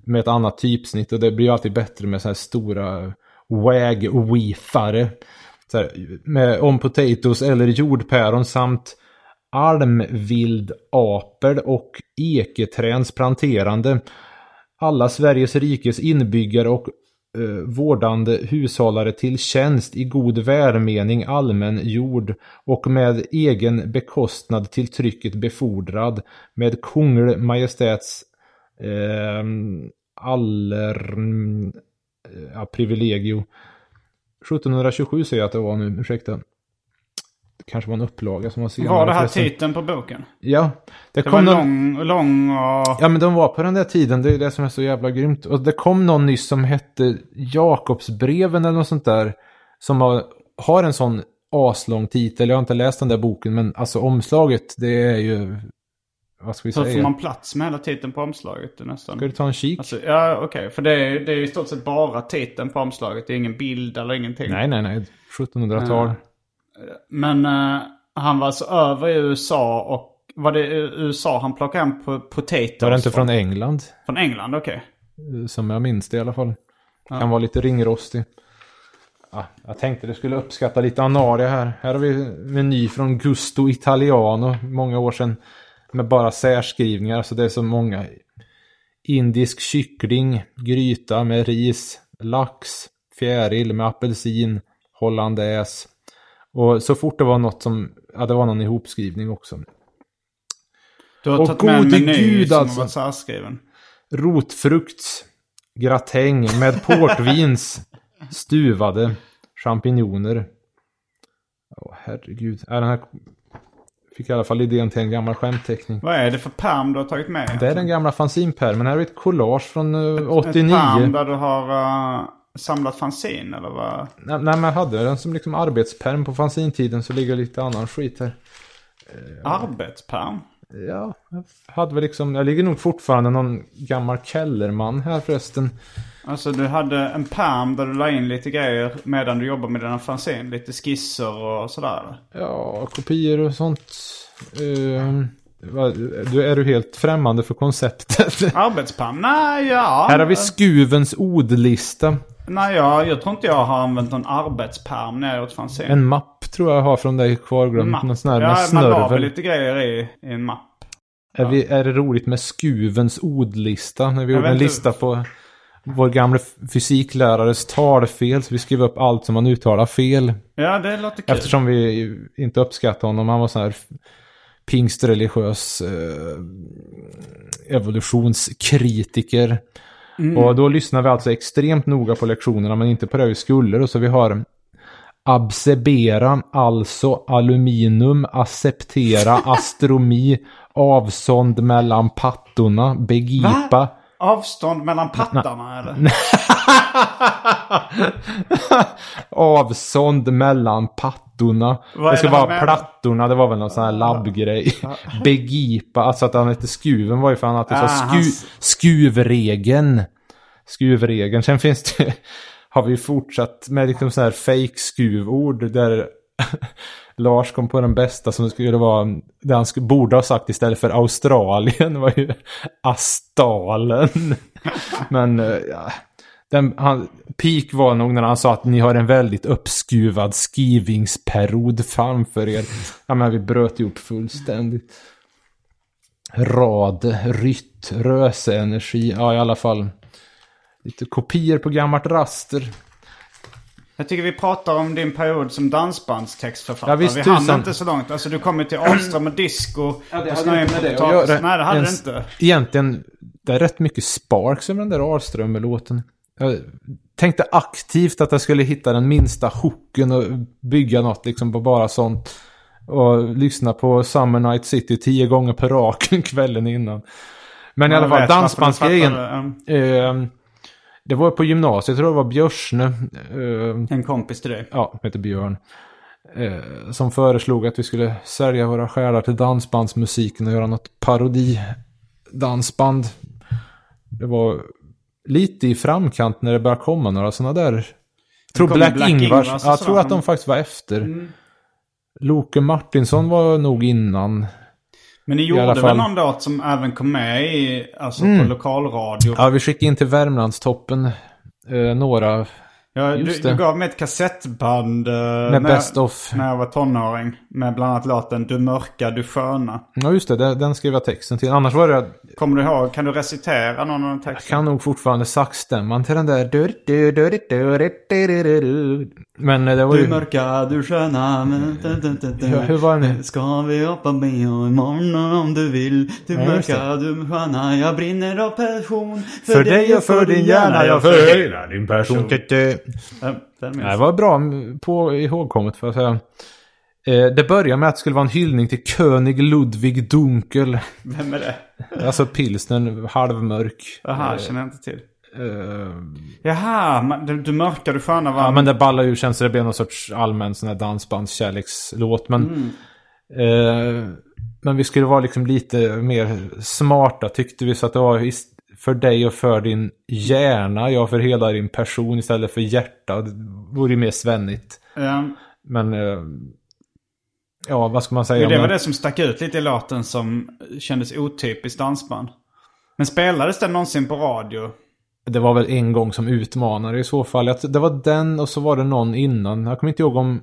med ett annat typsnitt. Och det blir ju alltid bättre med så här stora wagweefare. Så här, med om potatoes eller jordpäron samt almvildapel och eketräns planterande. Alla Sveriges rikes inbyggare och eh, vårdande hushållare till tjänst i god välmening allmän jord och med egen bekostnad till trycket befordrad med kungl majestäts eh, aller ja, privilegio. 1727 säger jag att det var nu, ursäkta. Kanske var en upplaga som var senare. Var det här förresten. titeln på boken? Ja. Det, Det kom var någon... lång, lång och... Ja men de var på den där tiden, det är det som är så jävla grymt. Och det kom någon nyss som hette Jakobsbreven eller något sånt där. Som har, har en sån aslång titel. Jag har inte läst den där boken men alltså omslaget det är ju... Vad ska vi Så säga? får man plats med hela titeln på omslaget nästan. Ska du ta en kik? Alltså, ja, okej. För det är, det är i stort sett bara titeln på omslaget. Det är ingen bild eller ingenting. Nej nej nej, 1700-tal. Men eh, han var alltså över i USA och... Var det USA han plockade hem på potatoes? Var det inte från England? Från England, okej. Som jag minns det i alla fall. Kan vara lite ringrostig. Ja, jag tänkte det skulle uppskatta lite Anaria här. Här har vi en meny från Gusto Italiano, många år sedan. Med bara särskrivningar, så det är så många. Indisk kyckling, gryta med ris, lax, fjäril med apelsin, hollandaise. Och så fort det var något som, ja det var någon ihopskrivning också. Du har Och tagit med en meny gud, som alltså. var särskriven. Rotfrukts gratäng med <laughs> portvins stuvade champinjoner. Åh herregud. Är den här... Fick i alla fall idén till en gammal skämtteckning. Vad är det för pärm du har tagit med? Det är den gamla fanzinpärmen. Här är ett collage från eh, 89. Ett pärm där du har uh, samlat fanzin eller vad? Nej, nej men jag hade den som liksom arbetspärm på fanzintiden så ligger lite annan skit här. Arbetspärm? Ja, jag hade väl liksom, jag ligger nog fortfarande någon gammal Kellerman här förresten. Alltså du hade en pärm där du la in lite grejer medan du jobbade med dina fanzin. Lite skisser och sådär. Ja, kopior och sånt. Uh, du, är du helt främmande för konceptet? <laughs> Arbetspärm? Nej, ja. Här har vi Skuvens ordlista. Nej, ja, jag tror inte jag har använt någon arbetspärm när jag gjort fanzin. En mapp tror jag har från dig kvarglömt. Någon sån här ja, med man la väl snörvel. lite grejer i, i en mapp. Är, vi, är det roligt med Skuvens ordlista? När vi gjorde vet en lista på vår gamla fysiklärares talfel. Så vi skrev upp allt som man uttalar fel. Ja, det låter kul. Eftersom vi inte uppskattade honom. Han var sån här pingstreligiös eh, evolutionskritiker. Och då lyssnar vi alltså extremt noga på lektionerna men inte på det vi skulle. Och så vi har absebera, alltså aluminium, acceptera, astronomi, avstånd mellan pattorna, begripa. Va? Avstånd mellan pattarna <laughs> eller? <laughs> Avstånd mellan pattorna. Vad det ska vara plattorna, det var väl någon sån här labbgrej. <laughs> Begripa, alltså att han hette Skuven var ju för att han hade Ah, sku, hans- skuvregeln. Skuvregeln. Sen finns det, har vi fortsatt med liksom sån här fake skuvord där Lars kom på den bästa som skulle vara, det han borde ha sagt istället för Australien var ju Astalen. <laughs> Men eh, ja, den, han, peak var nog när han sa att ni har en väldigt uppskruvad skrivingsperiod framför er. Ja men vi bröt ihop fullständigt. Rad, rytt, röseenergi, ja i alla fall. Lite kopior på gammalt raster. Jag tycker vi pratar om din period som dansbandstextförfattare. Ja, visst, vi hann inte så långt. Alltså du kom ju till Ahlström och disco. och hade snöade in inte med det att göra. Nej, det hade det Ens- inte. Egentligen, det är rätt mycket sparks över den där Ahlström-låten. Jag tänkte aktivt att jag skulle hitta den minsta hooken och bygga något liksom på bara sånt. Och lyssna på Summer Night City tio gånger per raken <laughs> kvällen innan. Men i alla Jag fall, dansbandsgrejen. Det var på gymnasiet, jag tror det var Björsne. Eh, En kompis till dig. ja, som heter Björn. Eh, som föreslog att vi skulle sälja våra själar till dansbandsmusiken och göra något parodi-dansband. Det var lite i framkant när det började komma några sådana där. Jag tror Black, Black Ingvars, Ingvars jag tror att de faktiskt var efter. Loke Martinsson var nog innan. Men ni gjorde väl fall. någon låt som även kom med i, alltså Mm. på lokalradio? Ja, vi skickade in till Värmlandstoppen eh, några Ja, du, du gav mig ett kassettband eh, med när, Best of. när jag var tonåring. Med bland annat låten Du mörka, du sköna. Ja, just det, den, den skrev jag texten till. Annars var det Kommer du ihåg? Kan du recitera någon av de Jag texterna? kan nog fortfarande saxstämman till den där. Men eh, det var ju... Du mörka, du sköna, men... Mm. Ja, hur var den? Ska vi hoppa med imorgon om du vill? Du ja, mörka, du sköna, jag brinner av passion. För, för dig och för din hjärna, jag förenar din person. Det var bra på ihågkommet för att säga. Eh, det börjar med att det skulle vara en hyllning till König Ludvig Dunkel. Vem är det? Alltså pilsnern, halvmörk. Jaha, känner jag inte till. Eh, Jaha, men du, du mörka, du sköna var... Ja, men det ballar ur sen så det blev någon sorts allmän sån här dansbandskärlekslåt. Men, eh, men vi skulle vara liksom lite mer smarta tyckte vi. Så att det var för dig och för din hjärna, ja för hela din person istället för hjärta. Det vore ju mer svennigt. Ja. Men, eh, ja vad ska man säga? Men det var det som stack ut lite i låten som kändes otypiskt dansband. Men spelades den någonsin på radio? Det var väl en gång som utmanare i så fall. Det var den och så var det någon innan. Jag kommer inte ihåg om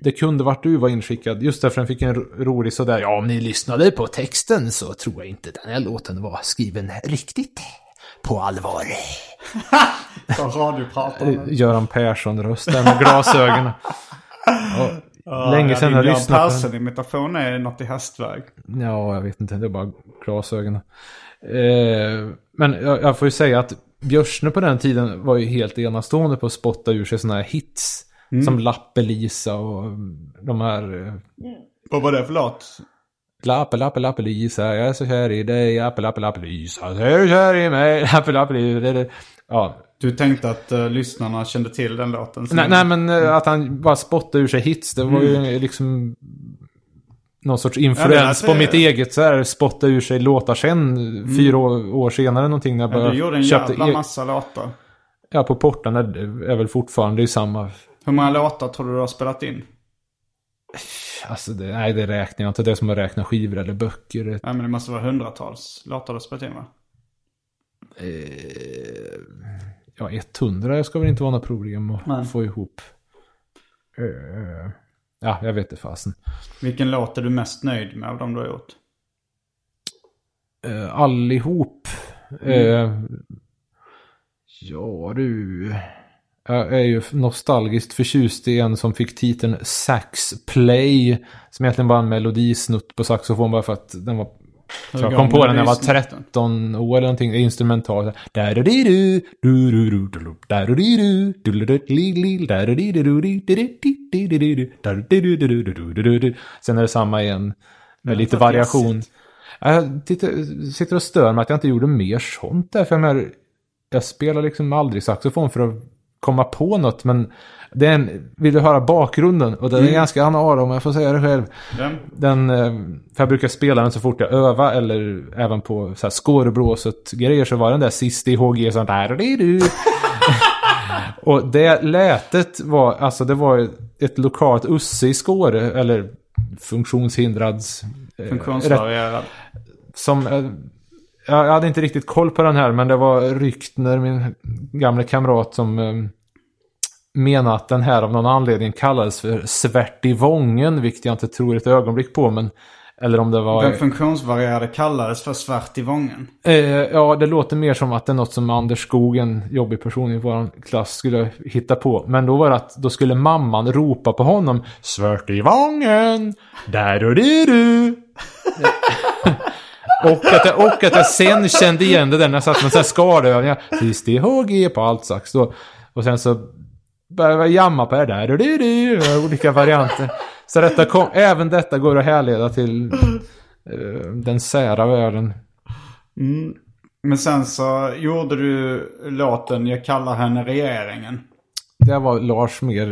det kunde varit du var inskickad. Just därför den fick en ro- rolig sådär. Ja, om ni lyssnade på texten så tror jag inte den här låten var skriven riktigt på allvar. <laughs> Från radiopratar. Eh, Göran Persson-rösten med glasögonen. <laughs> Och länge sedan jag Din lyssnade på den. Persson-imitation är något i hästväg. Ja, jag vet inte. Det är bara glasögonen. Eh, men jag, jag får ju säga att Björsne på den tiden var ju helt enastående på att spotta ur sig sådana här hits. Som Lappelisa och de här... eh, Vad var det för låt? Lappe, lappe, lappe, Lisa, jag är så kär i dig. Lappe, lappe, lappe, Lisa, är du kär i mig? <laughs> Lappe, lappe, Lisa. Ja. Du tänkte att uh, lyssnarna kände till den låten? Nej, nej, men eh, att han bara spottade ur sig hits, det var ju liksom någon sorts influens lät- på mitt eget så här, spotta ur sig låtar sen, fyra år, år senare någonting när jag Ja, började du gjorde en köpte jävla e- massa låtar. Ja, på portarna är väl fortfarande i samma... Hur många låtar tror du du har spelat in? Alltså, det, nej, det räknar jag inte. Det är som att räkna skivor eller böcker. Nej men det måste vara hundratals låtar du har spelat in va? Ja, 100 ska väl inte vara något problem att Nej. få ihop. Eh, ja, jag vet inte fasen. Vilken låt är du mest nöjd med av de du har gjort? Eh, allihop. Eh, ja du. Jag är ju nostalgiskt förtjust i en som fick titeln Sax Play. Som egentligen var en melodisnutt på saxofon bara för att den var... Så jag kom på den när jag var melodisnutten? 13 år eller någonting. Instrumental. Sen är det samma igen. Med lite variation. Jag sitter och stör mig att jag inte gjorde mer sånt där. För jag, jag spelar liksom aldrig saxofon för att komma på något. Men det är en, vill du höra bakgrunden? Och den är ganska anal om jag får säga det själv. Den? Den, eh, för jag brukar spela den så fort jag övar eller även på så här skåreblåset grejer så var den där sist i HG sånt där. du <laughs> Och det lätet var, alltså det var ett lokalt usse i Skåre, eller funktionshindrads... eh, Funktionsvarierad. som... eh, Jag hade inte riktigt koll på den här, men det var Ryktner, min gamla kamrat, som menade att den här av någon anledning kallades för Svärt i Vången, vilket jag inte tror ett ögonblick på, men... Eller om det var... Den funktionsvarierade kallades för svart i Vången. Eh, ja, det låter mer som att det är något som Anders Skog, en jobbig person i vår klass, skulle hitta på. Men då var det att då skulle mamman ropa på honom. Svart i vången, där och det du. <laughs> och, att jag, och att jag sen kände igen det där när jag satt med skadeövningar. Sist i HG på allt sax då. Och sen så började jamma på det där och det du. Olika varianter. Så detta kom, även detta går att härleda till eh, den sära världen. Mm. Men sen så gjorde du låten Jag kallar henne regeringen. Det var Lars mer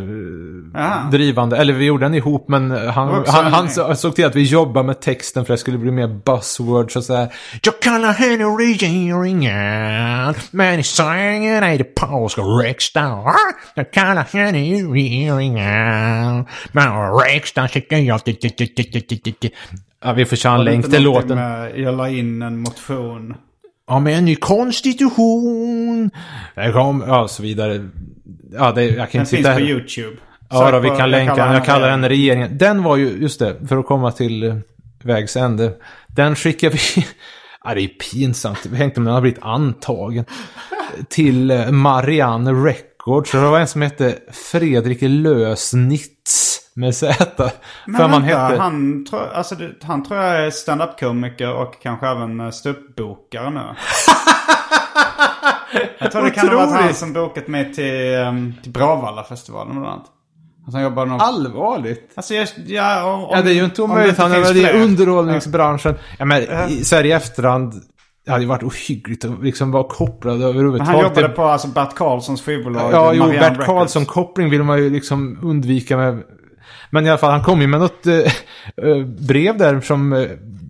eh, Aha. drivande. Eller vi gjorde den ihop men han, han, han så- såg till att vi jobbade med texten för det skulle bli mer buzzwords och sådär. Jag kallar henne regeringen. Men i sängen är det polska riksdagen. Jag kallar henne regeringen. Men riksdagen tycker jag... Ja, vi får köra en länk till låten. Med, jag la in en motion. Ja, med en ny konstitution. Det kom, ja, så vidare. Ja, det, jag kan Den inte finns sitta på här. YouTube. Ja, då, vi på kan länka den. Jag kallar den regeringen. Den var ju, just det, för att komma till eh, vägs ände. Den skickar vi... <laughs> Ja, det är pinsamt. Vi tänkte om den har blivit antagen. Till eh, Marianne Records. Det var en som hette Fredrik Lösnitz. Med Z. Men För vänta, hette... han, tror, alltså, han tror jag är stand-up-komiker och kanske även eh, ståuppbokare nu. <laughs> jag tror det kan ha varit han som bokat mig till, um, till Bravalla-festivalen bland annat. Alltså han jobbar någon... Allvarligt? Alltså jag, ja, om, om, Ja, det är ju inte om omöjligt. det Han är väl i underhållningsbranschen. Ja, men i, så här i efterhand. Det hade ju varit ohyggligt att liksom vara kopplad överhuvudtaget. han jobbade på alltså Bert Karlssons skivbolag. Ja, jo, Marianne Bert. Karlsson-koppling vill man ju liksom undvika med... Men i alla fall, han kom ju med något eh, eh, brev där som... Eh,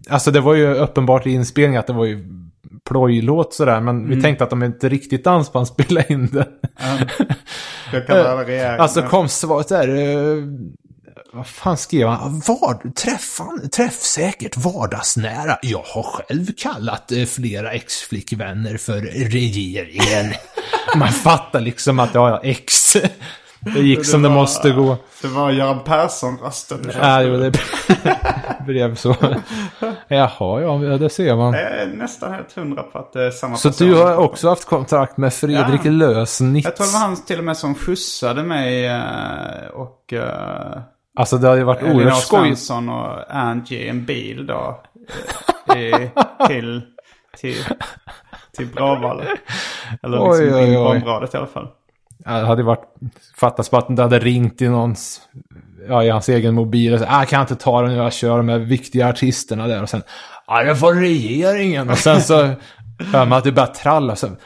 alltså det var ju uppenbart i inspelningen att det var ju plojlåt sådär. Men vi tänkte att de inte riktigt dansband spelade in det regering. Alltså kom svaret där. Eh, vad fan skrev han? Vard, träffan, träffsäkert, vardagsnära. Jag har själv kallat eh, flera ex-flickvänner för regeringen. <laughs> Man fattar liksom att jag har ex. Det gick som det var- måste gå. Det var Göran Persson-rösten. Ja, jo, det <laughs> blev så. Jaha, ja, det ser man. Jag är nästan helt hundra på att det är samma Så person. du har också haft kontakt med Fredrik Ja. Lösnitz? Jag tror det var han till och med som skjutsade mig eh, och uh, Alltså det har ju varit oerhört skojigt. Svensson och Angie i en bil då. eh, I, <laughs> till, till, till Bråvalla. Eller Oj, liksom oj, in på oj. området i alla fall. Hade varit... Fattas bara att det hade ringt i någons... Ja, i hans egen mobil. Och så, ah, kan jag inte ta den, jag kör de här viktiga artisterna där. Och sen... Ja, det får regeringen. Och sen så... <laughs> Hör man att det börjar tralla. Så, <laughs>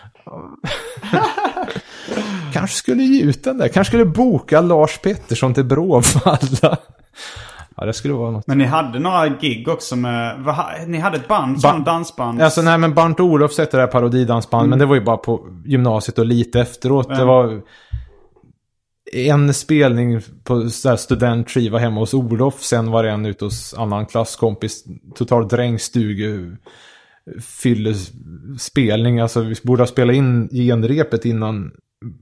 kanske skulle ge ut den där. Kanske skulle boka Lars Pettersson till Bråvalla. Ja, det skulle vara något. Men ni hade några gig också med, ha- ni hade ett band, som dansband. Alltså nej men Barnt Olof heter det här parodidansband, men det var ju bara på gymnasiet och lite efteråt. Det Mm. var... var en spelning på studentskiva hemma hos Olof, sen var det en ute hos annan klasskompis. Total drängstuge fyllespelning. Alltså vi borde ha spelat in genrepet innan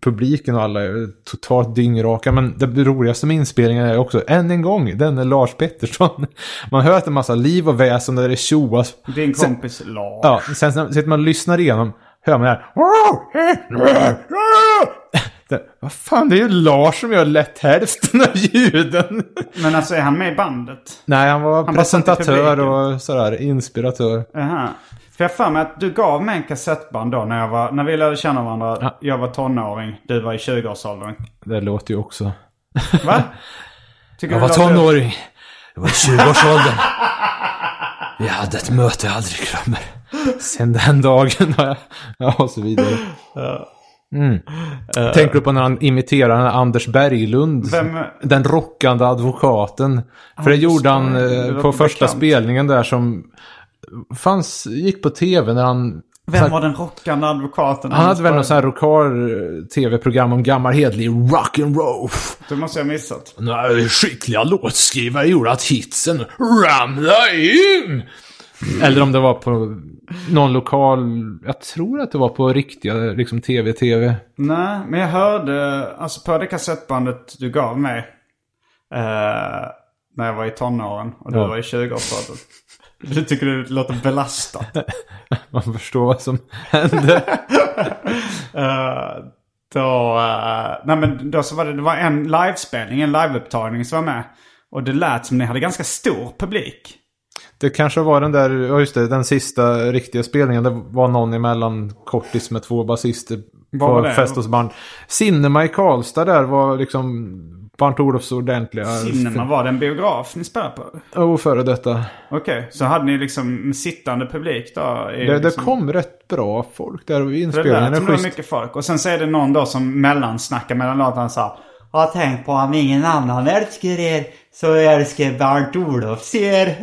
publiken och alla är totalt dyngraka. Men det roligaste med inspelningen är också, än en gång, den är Lars Pettersson. <laughs> Man hör att det är massa liv och väsen där det tjoas. Din Sen- kompis Lars. Ja, sen sitter man och lyssnar igenom, hör man det här. <laughs> Vad fan, det är ju Lars som gör lätt hälften av ljuden. <laughs> Men alltså är han med i bandet? Nej, han var Han presentatör och sådär, inspiratör. Aha. För jag för mig att du gav mig en kassettband då när, jag var, när vi lärde känna varandra. Ja. Jag var tonåring, du var i 20-årsåldern. Det låter ju också. Va? <laughs> Tycker Jag var tonåring. Det var i 20-årsåldern. Vi hade ett möte jag aldrig glömmer. Sen den dagen har jag... Ja, och så vidare. Mm. Tänker du på när han imiterar Anders Berglund? Vem- Den rockande advokaten. För det gjorde han eh, på första bekant. spelningen där som... Fanns, gick på tv när han... Vem här- var den rockande advokaten? han hade väl något så här rokar-tv-program om gammal hedlig rock'n'roll. Det måste jag ha missat. Några skickliga låtskrivare gjorde att hitsen ramlade in. Eller om det var på någon lokal, jag tror att det var på riktiga liksom tv-tv. Nej, men jag hörde, alltså på det kassettbandet du gav mig. Eh, när jag var i tonåren och du Ja. var i 20-årsåldern. Du tycker det låter belastat. <laughs> Man förstår vad som hände. <laughs> Eh, då, eh, nej men då så var det, det var en livespelning, en liveupptagning som var med. Och det lät som ni hade ganska stor publik. Det kanske var den där, ja just det, den sista riktiga spelningen. Det var någon emellan kortis med två basister på fest hos band. Cinema i Karlstad där var liksom Bernt Olofs ordentliga... Cinema, var det en biograf ni spelade på? Oh, före detta. Okej, så hade ni liksom sittande publik då? Det, det liksom... kom rätt bra folk där och För det det var mycket folk. Och sen så är det någon då som mellansnackar mellan låtarna så här. Har tänkt på om ingen annan älskar er så älskar Bernt Olof er.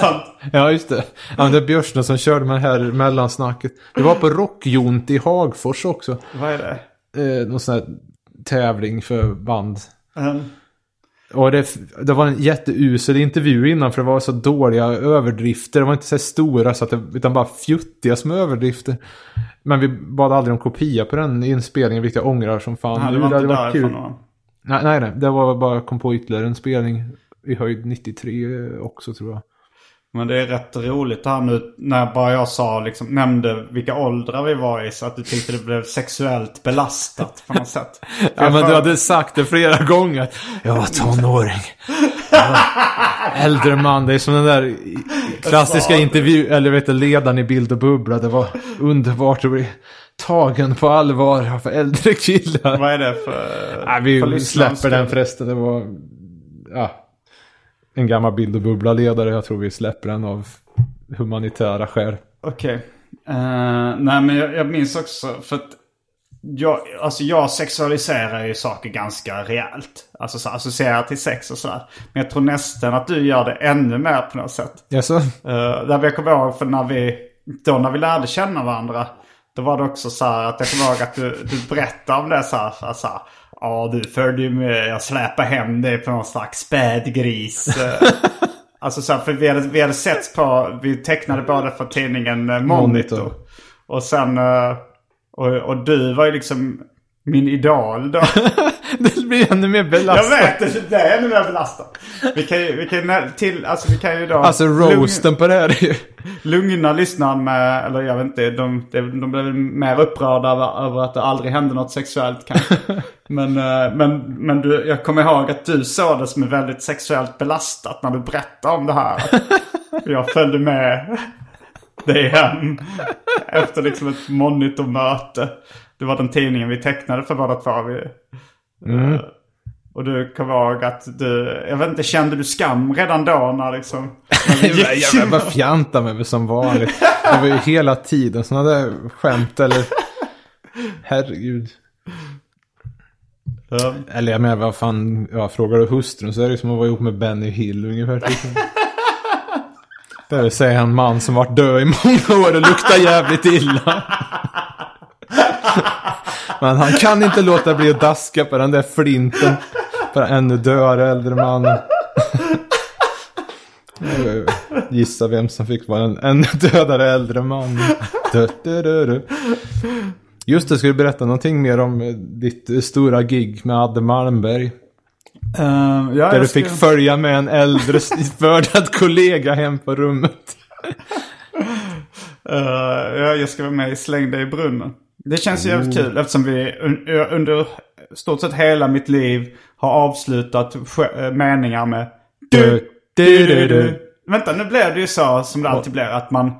Sånt. Ja, just det. Ja, det är Björsne som körde med det här mellansnacket. Det var på Rockjont i Hagfors också. Vad är det? Eh, någon sån här tävling för band. Um, Och det, det var en jätteusel intervju innan för det var så dåliga överdrifter. Det var inte så stora så att det, utan bara fjuttiga små överdrifter. Men vi bad aldrig om kopia på den inspelningen, vilket jag ångrar som fan. nej, det var inte hade varit därifrån va? Nej, nej, nej. Det var bara kom på ytterligare en spelning i höjd 93 också tror jag. Men det är rätt roligt här nu när bara jag sa liksom, nämnde vilka åldrar vi var i så att du tyckte det blev sexuellt belastat på något sätt. För <laughs> Ja, men för- du hade sagt det flera gånger. Jag var tonåring. Jag var äldre man. Det är som den där klassiska intervju, eller vet du, ledaren i Bild och Bubbla. Det var underbart att bli tagen på allvar av äldre killar. Vad är det för... För vi lyssnarens släpper den förresten. Det var ja, en gammal Bild och Bubbla-ledare. Jag tror vi släpper den av humanitära skäl. Okej. Eh, nej men jag, jag minns också för att jag, alltså jag sexualiserar ju saker ganska rejält. Alltså så associerar till sex och sådär. Men jag tror nästan att du gör det ännu mer på något sätt. Jaså? Uh, där jag kommer ihåg för när vi, då när vi lärde känna varandra. Då var det också så här att jag kommer ihåg att du, du berättade om det så här. Så här ja, du följde ju med. Jag släpade hem dig på någon slags spädgris. <laughs> alltså så här, för vi hade, vi hade sett på, vi tecknade båda för tidningen eh, Monitor. Monitor. Och sen, eh, och, och du var ju liksom min idol då. <laughs> blir ännu mer Jag belastat. vet, det är ännu mer belastat. Vi kan ju, vi kan till, alltså vi kan ju då... Alltså roasten på det här är ju... lugna lyssnaren med, eller jag vet inte, de, de, de blev mer upprörda över, över att det aldrig hände något sexuellt kanske. <laughs> men, eh, men, men du, jag kommer ihåg att du såg det som väldigt sexuellt belastat när du berättade om det här. jag följde med dig hem efter liksom ett monitormöte. Det var den tidningen vi tecknade för båda två. Vi, eh, och du kommer ihåg att du, jag vet inte, kände du skam redan då när liksom... När <laughs> gick- Jag bara fjantade mig som vanligt. Det var ju hela tiden sådana där skämt eller... Herregud. Ja. Eller jag menar vad fan, ja, frågar du hustrun så är det som att vara ihop med Benny Hill ungefär. Liksom. Det vill säga en man som varit död i många år och luktar jävligt illa. <laughs> <laughs> Men han kan inte låta bli att daska på den där flinten. På den ännu dödare äldre mannen. Gissa vem som fick vara en ännu dödare äldre man. Just det, ska du berätta någonting mer om eh, ditt eh, stora gig med Adde Malmberg? Eh, ja, Där du ska- fick följa med en äldre <laughs> mördad kollega hem på rummet. Eh, ja, jag ska vara med i Släng dig i brunnen. Det känns jävligt kul eftersom vi un- under stort sett hela mitt liv har avslutat eh, meningar med Du, du, du, du. Vänta, nu blev det ju så som det alltid blir att man...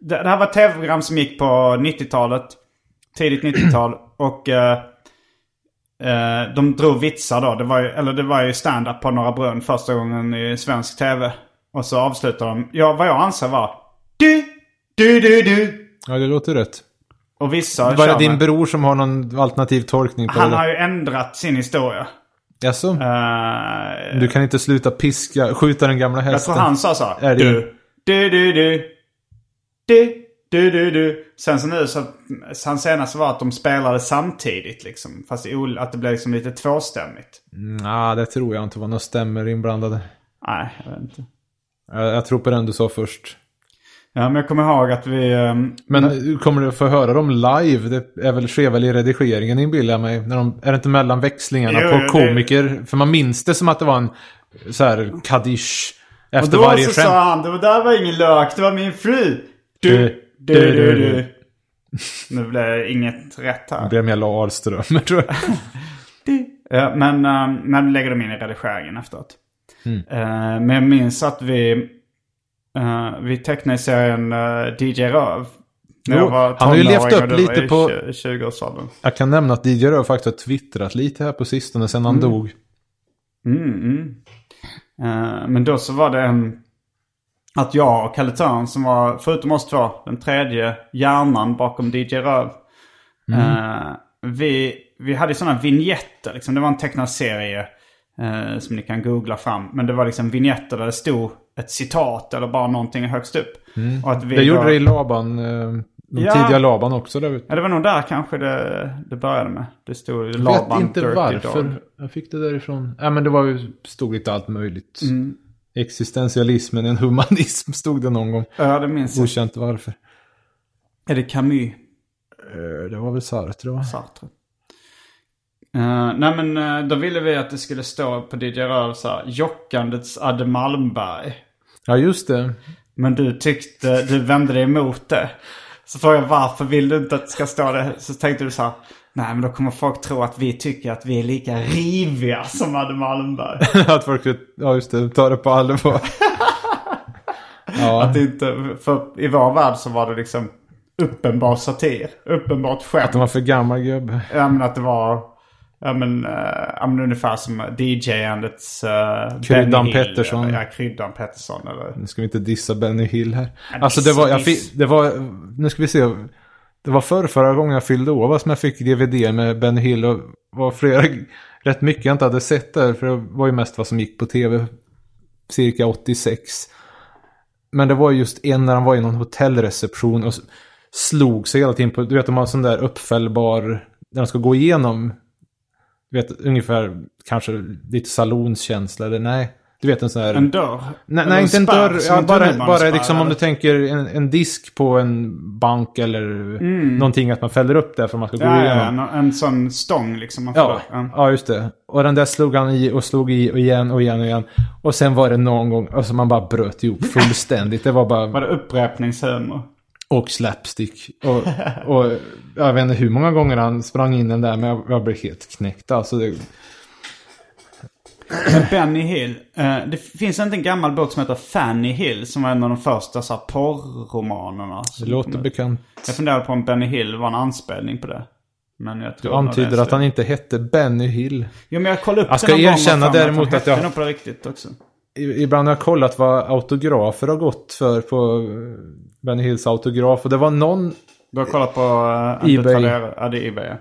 Det, det här var ett tv-program som gick på 90-talet. Tidigt 90-tal. <clears throat> Och eh, eh, de drog vitsar då. Det var ju, eller det var ju stand-up på Norra Brunn första gången i svensk tv. Och så avslutade de, ja vad jag anser var du, du, du, du. Ja, det låter rätt. Och vissa Var det din bror som har någon alternativ tolkning på Han det? har ju ändrat sin historia. Jaså? Eh, Du kan inte sluta piska, skjuta den gamla jag hästen? tror han sa så. Är det- Du, du, du, du. Du, du, du, du. Sen så nu så, han senaste var att de spelade samtidigt liksom. Fast att det blev liksom lite tvåstämmigt. Nej, det tror jag inte var några stämmer inblandade. Nej, jag vet inte. Jag, jag tror på den du sa först. Ja, men jag kommer ihåg att vi... ehm, Men kommer du få höra dem live? Det är väl sker väl i redigeringen inbillar jag mig. När de, är det inte mellan växlingarna Jo, på jo, det- komiker? För man minns det som att det var en så här kaddish och efter då varje så skämt. sa han, det där var ingen lök, det var min fru. Du, Du, du, du, du. <laughs> Nu blev det inget rätt här. Det blev mer Ahlström, tror jag. <laughs> Ja, men, um, men lägger de in i redigeringen efteråt. Mm. Eh, men jag minns att vi, eh, vi tecknade serien uh, DJ Röv. När Jo, jag var han har ju levt upp lite på- i 20-årsåldern. Jag kan nämna att DJ Röv faktiskt har twittrat lite här på sistone sen han dog. Mm, mm. Eh, men då så var det en... Att jag och Kalle Törn som var, förutom oss två, den tredje hjärnan bakom DJ Röv. eh, vi, vi hade sådana vignetter, liksom. det var en tecknad serie eh, som ni kan googla fram. Men det var liksom vignetter där det stod ett citat eller bara någonting högst upp. Och att vi Det gjorde då- det i Laban, eh, de Ja. tidiga Laban också där. Ja, det var nog där kanske det, det började med. Det stod Jag Laban vet inte Dirty varför Dog. jag fick det därifrån. Ja men det var ju, stod lite allt möjligt. Mm. Existentialismen, en humanism stod det någon gång. Ja, det minns jag. Okänt varför. Är det Camus? Eh, Det var väl Sartre va? Sartre. Eh, nej men då ville vi att det skulle stå på DJ Röv så här, Jockandets Adde Malmberg. Ja just det. Men du tyckte, du vände dig emot det. Så frågade jag varför vill du inte att det ska stå det? Så tänkte du så här, nej men då kommer folk tro att vi tycker att vi är lika riviga som Adde Malmberg. <laughs> att folk, ja just det, tar det på allvar. <laughs> ja, Att inte, för i vår värld så var det liksom uppenbar satir. Uppenbart skämt. att de var för gammal gubbe. Ja men att det var, ja men, uh, ja, men ungefär som DJ-andets uh, Kryddan Pettersson. Eller, ja, Kryddan Pettersson eller. Nu ska vi inte dissa Benny Hill här. Ja, Alltså det var, jag fick, det var, nu ska vi se. Det var förra, förra gången jag fyllde år som jag fick DVD med Benny Hill och var flera, rätt mycket jag inte hade sett där. För det var ju mest vad som gick på tv cirka 86. Men det var just en när han var i någon hotellreception och slog sig hela tiden på, du vet de har en sån där uppfällbar, där de ska gå igenom, du vet ungefär kanske lite salonskänsla eller nej. Du vet en sån här... En dörr? Nej, nej inte en dörr. Ja, bara, bara liksom om du tänker en, en disk på en bank eller någonting att man fäller upp där för att man ska gå Mm. Ja, igenom. ja, en, en sån stång liksom. Ja, ja. ja, just det. Och den där slog han i och slog i och igen och igen och igen. Och sen var det någon gång, alltså man bara bröt ihop fullständigt. Det var bara... Var det upprepningshumor? Och slapstick. Och, och jag vet inte hur många gånger han sprang in den där, men jag, jag blev helt knäckt. Alltså det, Benny Hill. Eh, det finns inte en gammal bok som heter Fanny Hill som var en av de första så här, porrromanerna. det låter bekant. Jag funderar på om Benny Hill var en anspelning på det. Men jag Du tror är antyder att han inte hette Benny Hill. Jo men jag kollade upp Jag det ska någon erkänna däremot han att jag- hette nog på det riktigt också. Ibland har jag kollat vad autografer har gått för på eh, Benny Hills autograf. Och det var någon, Du har kollat på... Uh, eBay. Ja, det är Ebay. ja.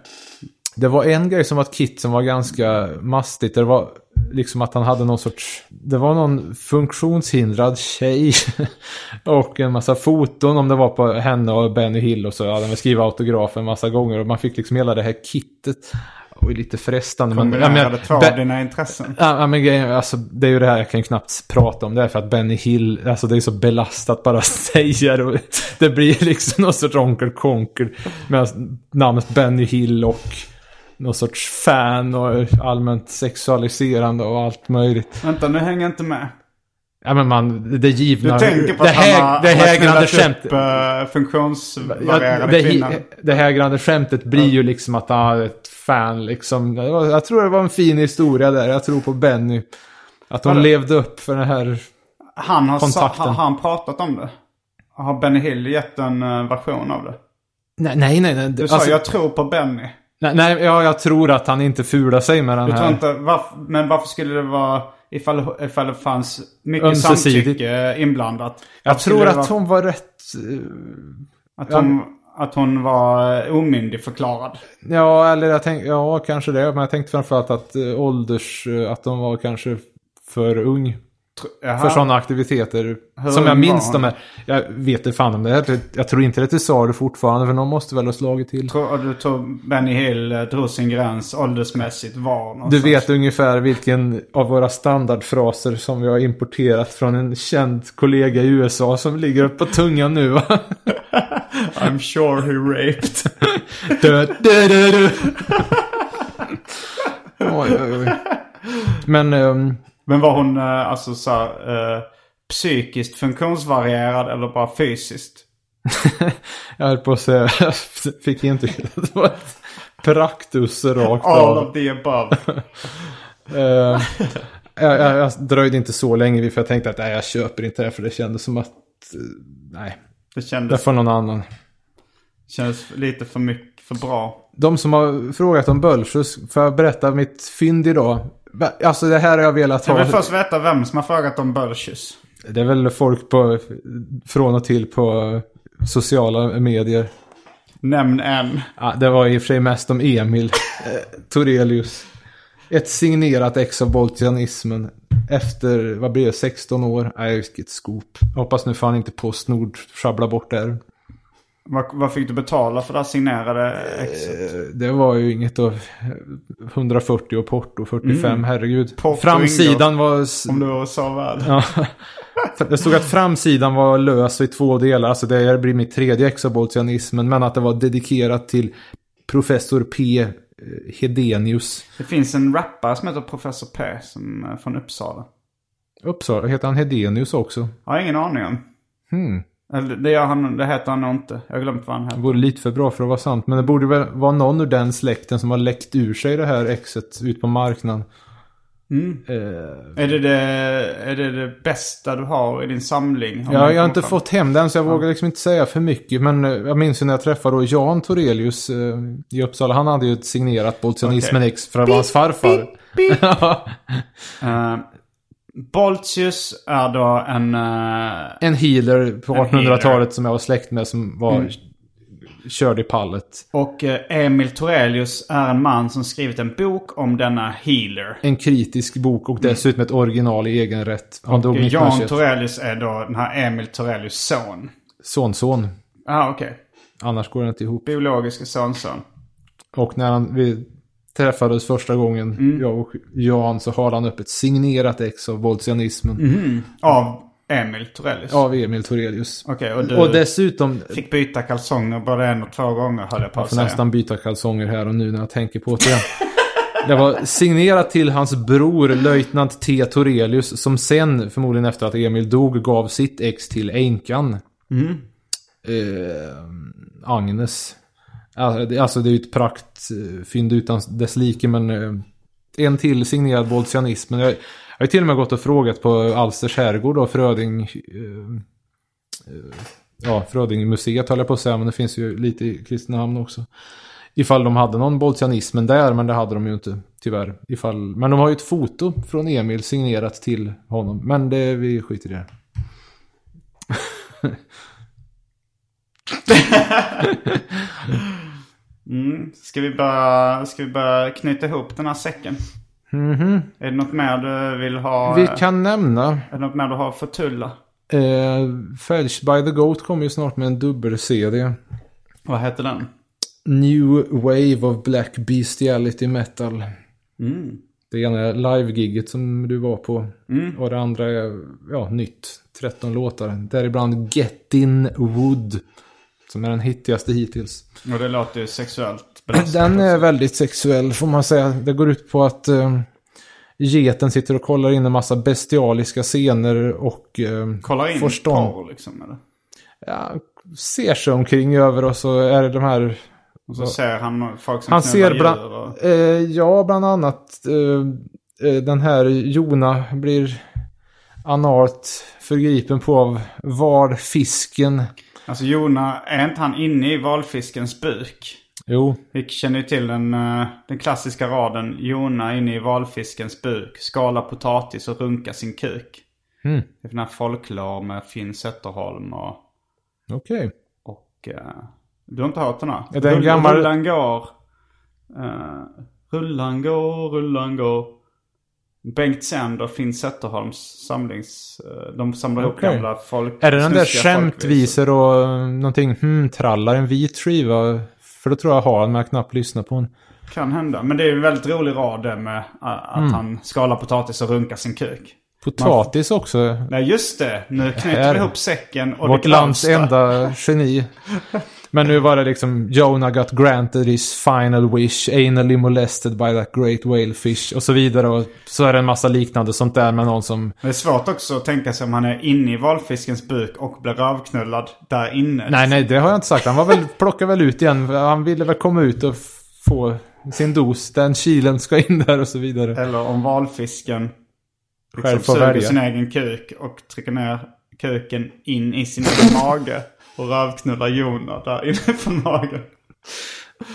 det var en grej som var ett kit som var ganska mastigt. Det var liksom att han hade någon sorts, det var någon funktionshindrad tjej. <laughs> och en massa foton om det var på henne och Benny Hill och så. Ja, de skrivit autografer en massa gånger och man fick liksom hela det här kittet. Och lite frestande. men- ja, Kombinerade men- två av Be- dina intressen. Ja, men alltså, det är ju det här jag kan knappt prata om. Det är för att Benny Hill, alltså det är så belastat bara att <laughs> säga det. Och Det blir liksom någon sorts Onkel Konker med namnet Benny Hill och någon sorts fan och allmänt sexualiserande och allt möjligt. Vänta, nu hänger jag inte med. Ja men man, det givna... Du tänker på det att han har, det han har hägrande knullat skämt. upp uh, Ja, funktionsvarierade det, kvinnan. det hägrande skämtet blir ju liksom att han har ett fan liksom. Det Jag tror det var en fin historia där. Jag tror på Benny. Att hon levde upp för den här... Han har, kontakten. har han pratat om det? Har Benny Hill gett en eh, version av det? Nej, nej, nej. nej. Du sa Alltså, jag tror på Benny. nej, nej ja, jag tror att han inte fular sig med den Du här. tror inte, varf, men varför skulle det vara, ifall, ifall det fanns mycket Ömsesidigt. samtycke inblandat? jag tror att vara- hon var rätt... eh, Att hon, att hon var eh, omyndigförklarad. Ja, eller jag tänkte... Ja, kanske det. Men jag tänkte framförallt att äh, ålders... eh, Att de var kanske för ung. Jaha. För sådana aktiviteter. Hur som jag minns de här. Jag vet inte fan om det är. Jag tror inte det är till salu fortfarande. För någon måste väl ha slagit till. Tror, du tror Benny Hill eh, drog sin gräns åldersmässigt var Du någonstans? vet ungefär vilken av våra standardfraser som vi har importerat från en känd kollega i USA som ligger på tungan nu va? <laughs> I'm sure he raped. Dö, dö, dö, dö. oj, oj, oj. Men ehm, Men var hon eh, alltså så här, eh, psykiskt funktionsvarierad eller bara fysiskt? <laughs> jag höll på att säga, jag <laughs> fick intrycket att det var ett praktus rakt All av. of the above. <laughs> Ehm, jag, jag, jag dröjde inte så länge för jag tänkte att nej, jag köper inte det för det kändes som att eh, nej, Det det kändes, får någon annan. kändes lite för mycket, för bra. De som har frågat om Bölsjus, får jag berätta mitt fynd idag? Alltså det här har jag velat Jag ha. vill först veta vem som har frågat om Bölsjus. Det är väl folk på, från och till på sociala medier. Nämn en. Ja, det var i och för sig mest om Emil eh, Torelius. Ett signerat ex av boltianismen. Efter, vad blir det, 16 år? Nej, vilket skop. Jag hoppas nu fan inte Postnord sjabblar bort det här. Vad, vad fick du betala för det här signerade exet? Eh, Det var ju inget av 140 och porto 45, herregud. Mm. Porto Framsidan var... s- Om du var så väl. Ja. Det stod att framsidan var lös i två delar. Alltså det blir mitt tredje ex av boltianismen. Men att det var dedikerat till professor P. eh, Hedenius. Det finns en rappare som heter Professor P. Som är från Uppsala. Uppsala, heter han Hedenius också? Jag har ingen aning om. Hmm. Eller det, gör han, det heter han nog inte. Jag har glömt vad han Det heter. vore lite för bra för att vara sant. Men det borde väl vara någon ur den släkten som har läckt ur sig det här exet ut på marknaden. Mm. Eh, Är, det det, är det det bästa du har i din samling? Ja, det jag har inte fram? fått hem den så jag vågar liksom inte säga för mycket. Men eh, jag minns ju när jag träffade då Jan Torelius eh, i Uppsala. Han hade ju ett signerat Boltianismen Okej. X vara hans farfar. Ja. <laughs> Uh, Boltius är då en... eh, en healer på En 1800-talet healer. som jag var släkt med som var Mm. körd i pallet. och eh, Emil Torelius är en man som skrivit en bok om denna healer. En kritisk bok och dessutom ett original i egen rätt. Han dog Och Jan 1921. Torelius är då den här Emil Torelius son. Sonson. Ja, okej. Annars går det inte ihop. Biologiska sonson. Och när han, vi träffades första gången, Mm. jag och Jan, så har han upp ett signerat ex av våldsianismen. Mm. Av Emil Torellius. Av Emil Torelius. Okej, och du Och dessutom, fick byta kalsonger både en och två gånger höll jag på jag att får säga. nästan byta kalsonger här och nu när jag tänker på det. <laughs> Det var signerat till hans bror, löjtnant T. Torelius, som sen, förmodligen efter att Emil dog, gav sitt ex till änkan. Mm. Eh, Agnes. Alltså, alltså det är ju ett praktfynd eh, utan dess like, men eh, en till signerad våldsianismen. Jag, jag har till och med gått och frågat på Alsters herrgård och Fröding... Eh, ja, Frödingmuseet höll jag på att säga, men det finns ju lite i Kristinehamn också. Ifall de hade någon bolsianismen där, men det hade de ju inte tyvärr. Ifall, men de har ju ett foto från Emil signerat till honom. Men det, vi skiter i det. <laughs> <laughs> Mm. Ska, vi bara, ska vi börja knyta ihop den här säcken? Mhm. Är det något mer du vill ha? Vi kan nämna Är det något mer du har för tulla? Eh, Fetched by the Goat kommer ju snart med en dubbel-CD. Vad heter den? New Wave of Black Bestiality Metal. Mm. Det ena är live-giget som du var på. Mm. Och det andra är, ja, nytt. 13 låtar. Däribland Get In Wood. Som är den hittigaste hittills. Och det låter ju sexuellt. <clears throat> Den är också. väldigt sexuell får man säga. Det går ut på att eh, geten sitter och kollar in en massa bestialiska scener och eh, Kollar in får stånd. porr liksom eller? ja, ser sig omkring över och så är det de här Och så ser han folk som Han ser bland, och... eh, ja, bland annat eh, eh, den här Jona blir analt förgripen på av valfisken. Alltså Jona, är inte han inne i valfiskens buk? Jo, Vi känner ju till den, eh, den klassiska raden Jona inne i valfiskens buk, skala potatis och runka sin kuk. Mm. Det är den här folklore med Finn Zetterholm och... okej. och eh, du har inte hört den här? Är det en gammal- Rullan går. Uh, rullan går, rullan går. Bengt Sänder och Finn Zetterholms samlings... eh, de samlar ihop Okej. gamla folk... Är det den där skämtvisor och eh, någonting hmm, trallar en vit skiva? För då tror jag har men jag har knappt lyssnat på den. Kan hända. Men det är en väldigt rolig rad det med uh, att Mm. han skalar potatis och runkar sin kuk. Potatis också. Nej just det. Nu knyter vi ihop säcken och Vårt det lands enda geni. <laughs> Men nu var det liksom Jonah got granted his final wish, anally molested by that great whale fish och så vidare. Och så är det en massa liknande sånt där med någon som... Det är svårt också att tänka sig om han är inne i valfiskens buk och blir rövknullad där inne. Nej, nej, det har jag inte sagt. Han var väl, plockade väl ut igen. Han ville väl komma ut och få sin dos. Den kilen ska in där och så vidare. Eller om valfisken Själv liksom suger sin egen kuk och trycker ner kuken in i sin egen mage. Och rövknullar Jona där inifrån magen.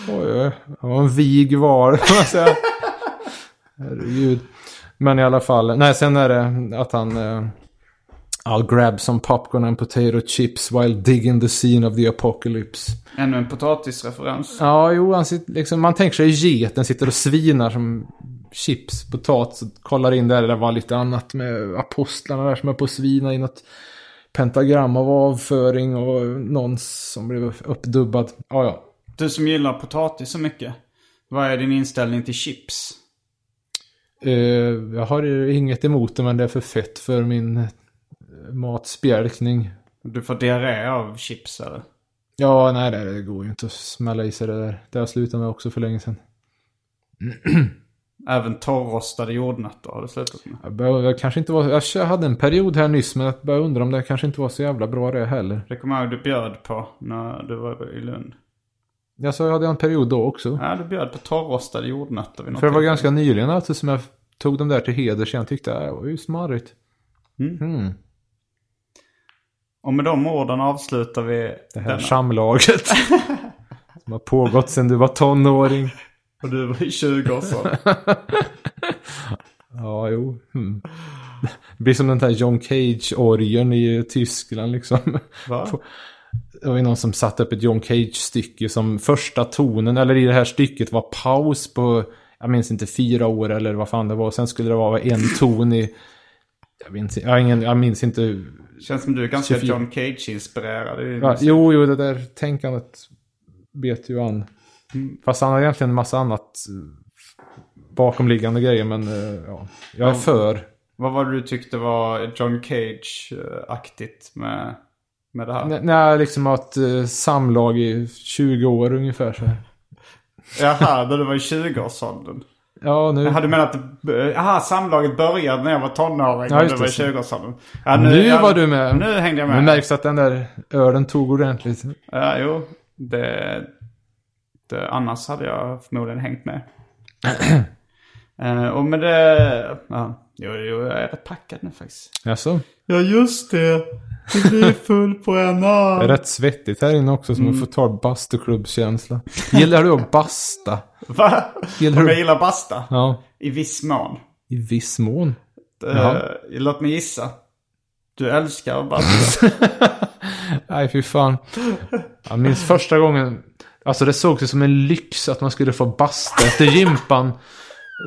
Oj, oj. Han var en vig var, <laughs> kan man säga. Herregud. Men i alla fall. Nej, sen är det att han... Uh, I'll grab some popcorn and potato chips while digging the scene of the apocalypse. Ännu en potatisreferens. Ja, jo, han sitter, liksom, man tänker sig geten sitter och svinar som chips, potatis. Kollar in där, det var lite annat med apostlarna där som är på att svina i något pentagram av avföring och någon som blev uppdubbad. Ja, ja. Du som gillar potatis så mycket. Vad är din inställning till chips? Eh, jag har inget emot det, men det är för fett för min eh, matspjälkning. Du får diarré av chips eller? Ja, nej, det går ju inte att smälla i sig det där. Det har jag slutat med också för länge sedan. <clears throat> Även torrrostade jordnötter har du slutat med. Jag, bör, jag kanske inte var... Jag hade en period här nyss, men jag börjar undra om det kanske inte var så jävla bra det heller. Det kommer jag ihåg du bjöd på när du var i Lund. Jag sa jag hade en period då också. Ja, du bjöd på torrrostade jordnötter vid något För det var ganska nyligen alltså som jag tog dem där till heders. Jag tyckte det var ju smarrigt. Mm. Mm. Och med de orden avslutar vi Det här denna. samlaget. <laughs> som har pågått sedan du var tonåring. Och du var i 20-årsåldern. <laughs> Ja, jo. Mm. Det blir som den där John Cage-orgeln i Tyskland liksom. Va? Det var ju någon som satte upp ett John Cage-stycke som första tonen, eller i det här stycket var paus på, jag minns inte, fyra år eller vad fan det var. Sen skulle det vara en ton i, Jag minns, jag, ingen, jag minns inte. Känns som du är ganska 24. John Cage-inspirerad. Ja, jo, jo, det där tänkandet bet ju an. Fast han har egentligen en massa annat eh, bakomliggande grejer. Men eh, ja, jag är för. Vad var det du tyckte var John Cage-aktigt med, med det här? N- Nej, liksom att uh, samlag i 20 år ungefär så här. Jaha, när du var i 20-årsåldern. Ja, nu... Jag hade menat att jaha, samlaget började när jag var tonåring Ja, och du var i det. 20-årsåldern. Ja, Nu ja, var du med. Nu hängde jag med. Det märks att den där ölen tog ordentligt. Ja, jo. Det, annars hade jag förmodligen hängt med. <clears throat> Eh, och med det... Ja, jo, jo, jag är rätt packad nu faktiskt. Jaså? Ja, just det. Du blir full på en Det är arm. rätt svettigt här inne också som Mm. en total bastuklubbskänsla. Gillar du att basta? Va? Gillar Om du- jag gillar basta? Ja, I viss mån. i viss mån. Eh, Jaha. låt mig gissa. Du älskar basta. <laughs> Nej, fy fan. Jag minns första gången. Alltså det såg sig som en lyx att man skulle få basta efter gympan.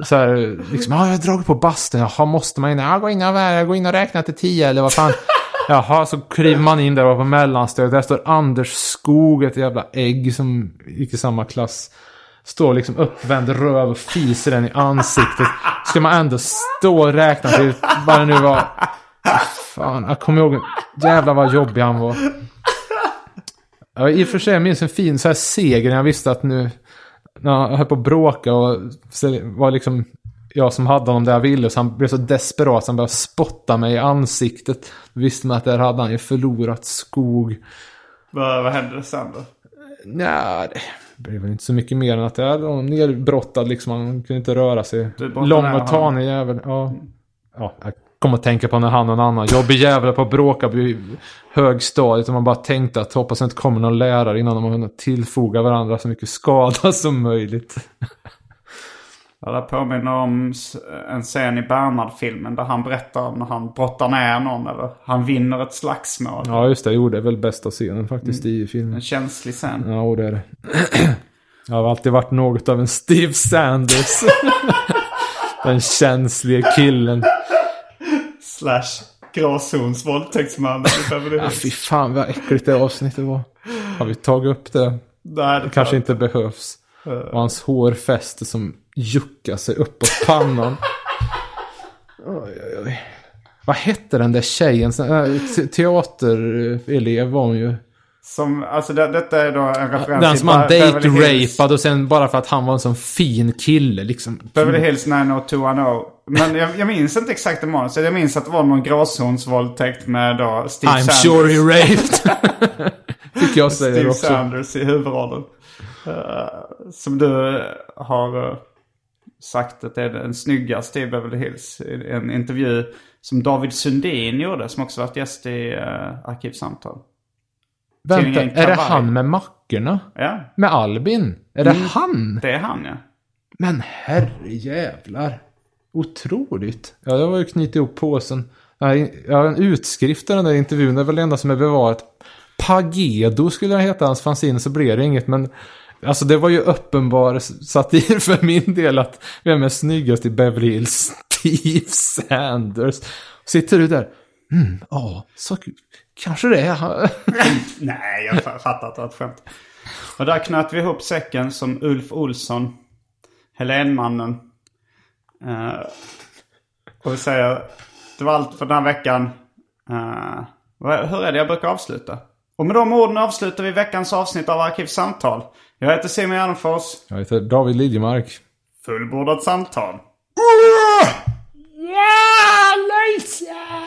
Så här, liksom, ja, jag har dragit på basten. Jaha, måste man in? Ja, gå in och, vä- gå in och räkna till tio eller vad fan. <laughs> Jaha, så kliver man in där och på mellanstadiet. Där står Anders Skog, ett jävla ägg som gick i samma klass. Står liksom uppvänd röv och fiser den i ansiktet. Ska man ändå stå och räkna till vad det nu var. Fan, jag kommer ihåg. Jävlar vad jobbig han var. Ja, I och för sig, jag minns en fin så här seger när jag visste att nu... När han höll på att bråka och var liksom jag som hade honom där jag ville. Så han blev så desperat så han började spotta mig i ansiktet. Då visste man att där hade han ju förlorat skog. vad, vad hände sen då? Nej, det blev väl inte så mycket mer än att jag var nerbrottad liksom. Han kunde inte röra sig. Lång och tanig jävel. Ja. ja, jag kom att tänka på när han och en annan jobbig jävel på att bråka på högstadiet. Och man bara tänkte att hoppas det inte kommer någon lärare innan de har hunnit tillfoga varandra så mycket skada som möjligt. Ja, det påminner om en scen i Bernhard-filmen där han berättar om när han brottar ner någon eller han vinner ett slagsmål. Ja, just det. Jo, det är väl bästa scenen faktiskt i filmen. En känslig scen. Ja, det är det. <clears throat> Jag har alltid varit något av en Steve Sanders. <laughs> Den känsliga killen. Slash gråzons våldtäktsman i Beverly <laughs> Ja, fy fan vad äckligt det avsnittet var. Har vi tagit upp det? Nej, det Kanske inte behövs. Och hans hår fäster som juckar sig uppåt pannan. <laughs> Oj, oj, oj. Vad hette den där tjejen? Äh, te- Teaterelev var hon ju. Som, alltså det, detta är då en referens Den till som han Be- Beverly Hills. date-rapad och sen bara för att han var en sån fin kille liksom. Beverly Hills 90210. Men jag, jag minns inte exakt det manuset. Jag minns att det var någon gråzonsvåldtäkt med då Steve I'm Sanders. sure he raped. <laughs> Fick jag säga Steve också. Sanders i huvudrollen. Eh, som du har eh, sagt att det är den snyggaste i Beverly Hills. I en intervju som David Sundin gjorde, som också varit gäst i uh, Arkivsamtal. Vänta, är det han med mackorna? Ja, Med Albin? Är det han? det är han ja. Men herrejävlar. Otroligt. Ja, jag var ju knutit ihop påsen. Jag har en utskrift av den där intervjun. Det är väl det enda som är bevarat. Pagedo skulle den heta, hans fanzine, så blev det inget. Men alltså det var ju uppenbar satir <laughs> för min del att vem är snyggast i Beverly Hills? <laughs> Steve Sanders. Sitter du där? Mm, ja, så kanske det. <laughs> Nej, jag fa- fattar att det var ett skämt. Och där knöt vi ihop säcken som Ulf Olsson, Helenmannen. Uh, och vi säger, det var allt för den här veckan. Vad- hur är det jag brukar avsluta? Och med de orden avslutar vi veckans avsnitt av Arkivsamtal. Jag heter Simon Gärdenfors. Jag heter David Liljemark. Fullbordat samtal. Tack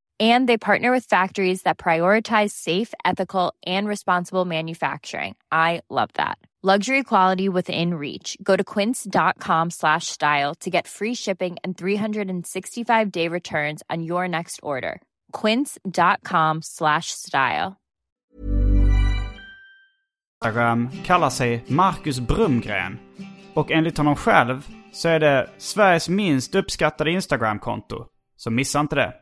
And they partner with factories that prioritize safe, ethical, and responsible manufacturing. I love that. Luxury quality within reach. Go to quince.com slash style to get free shipping and 365 day returns on your next order. Quince.com slash style. Instagram kallar sig Marcus Brumgren. Och enligt honom själv så är det Sveriges minst uppskattade Instagram-konto. Så missa inte det.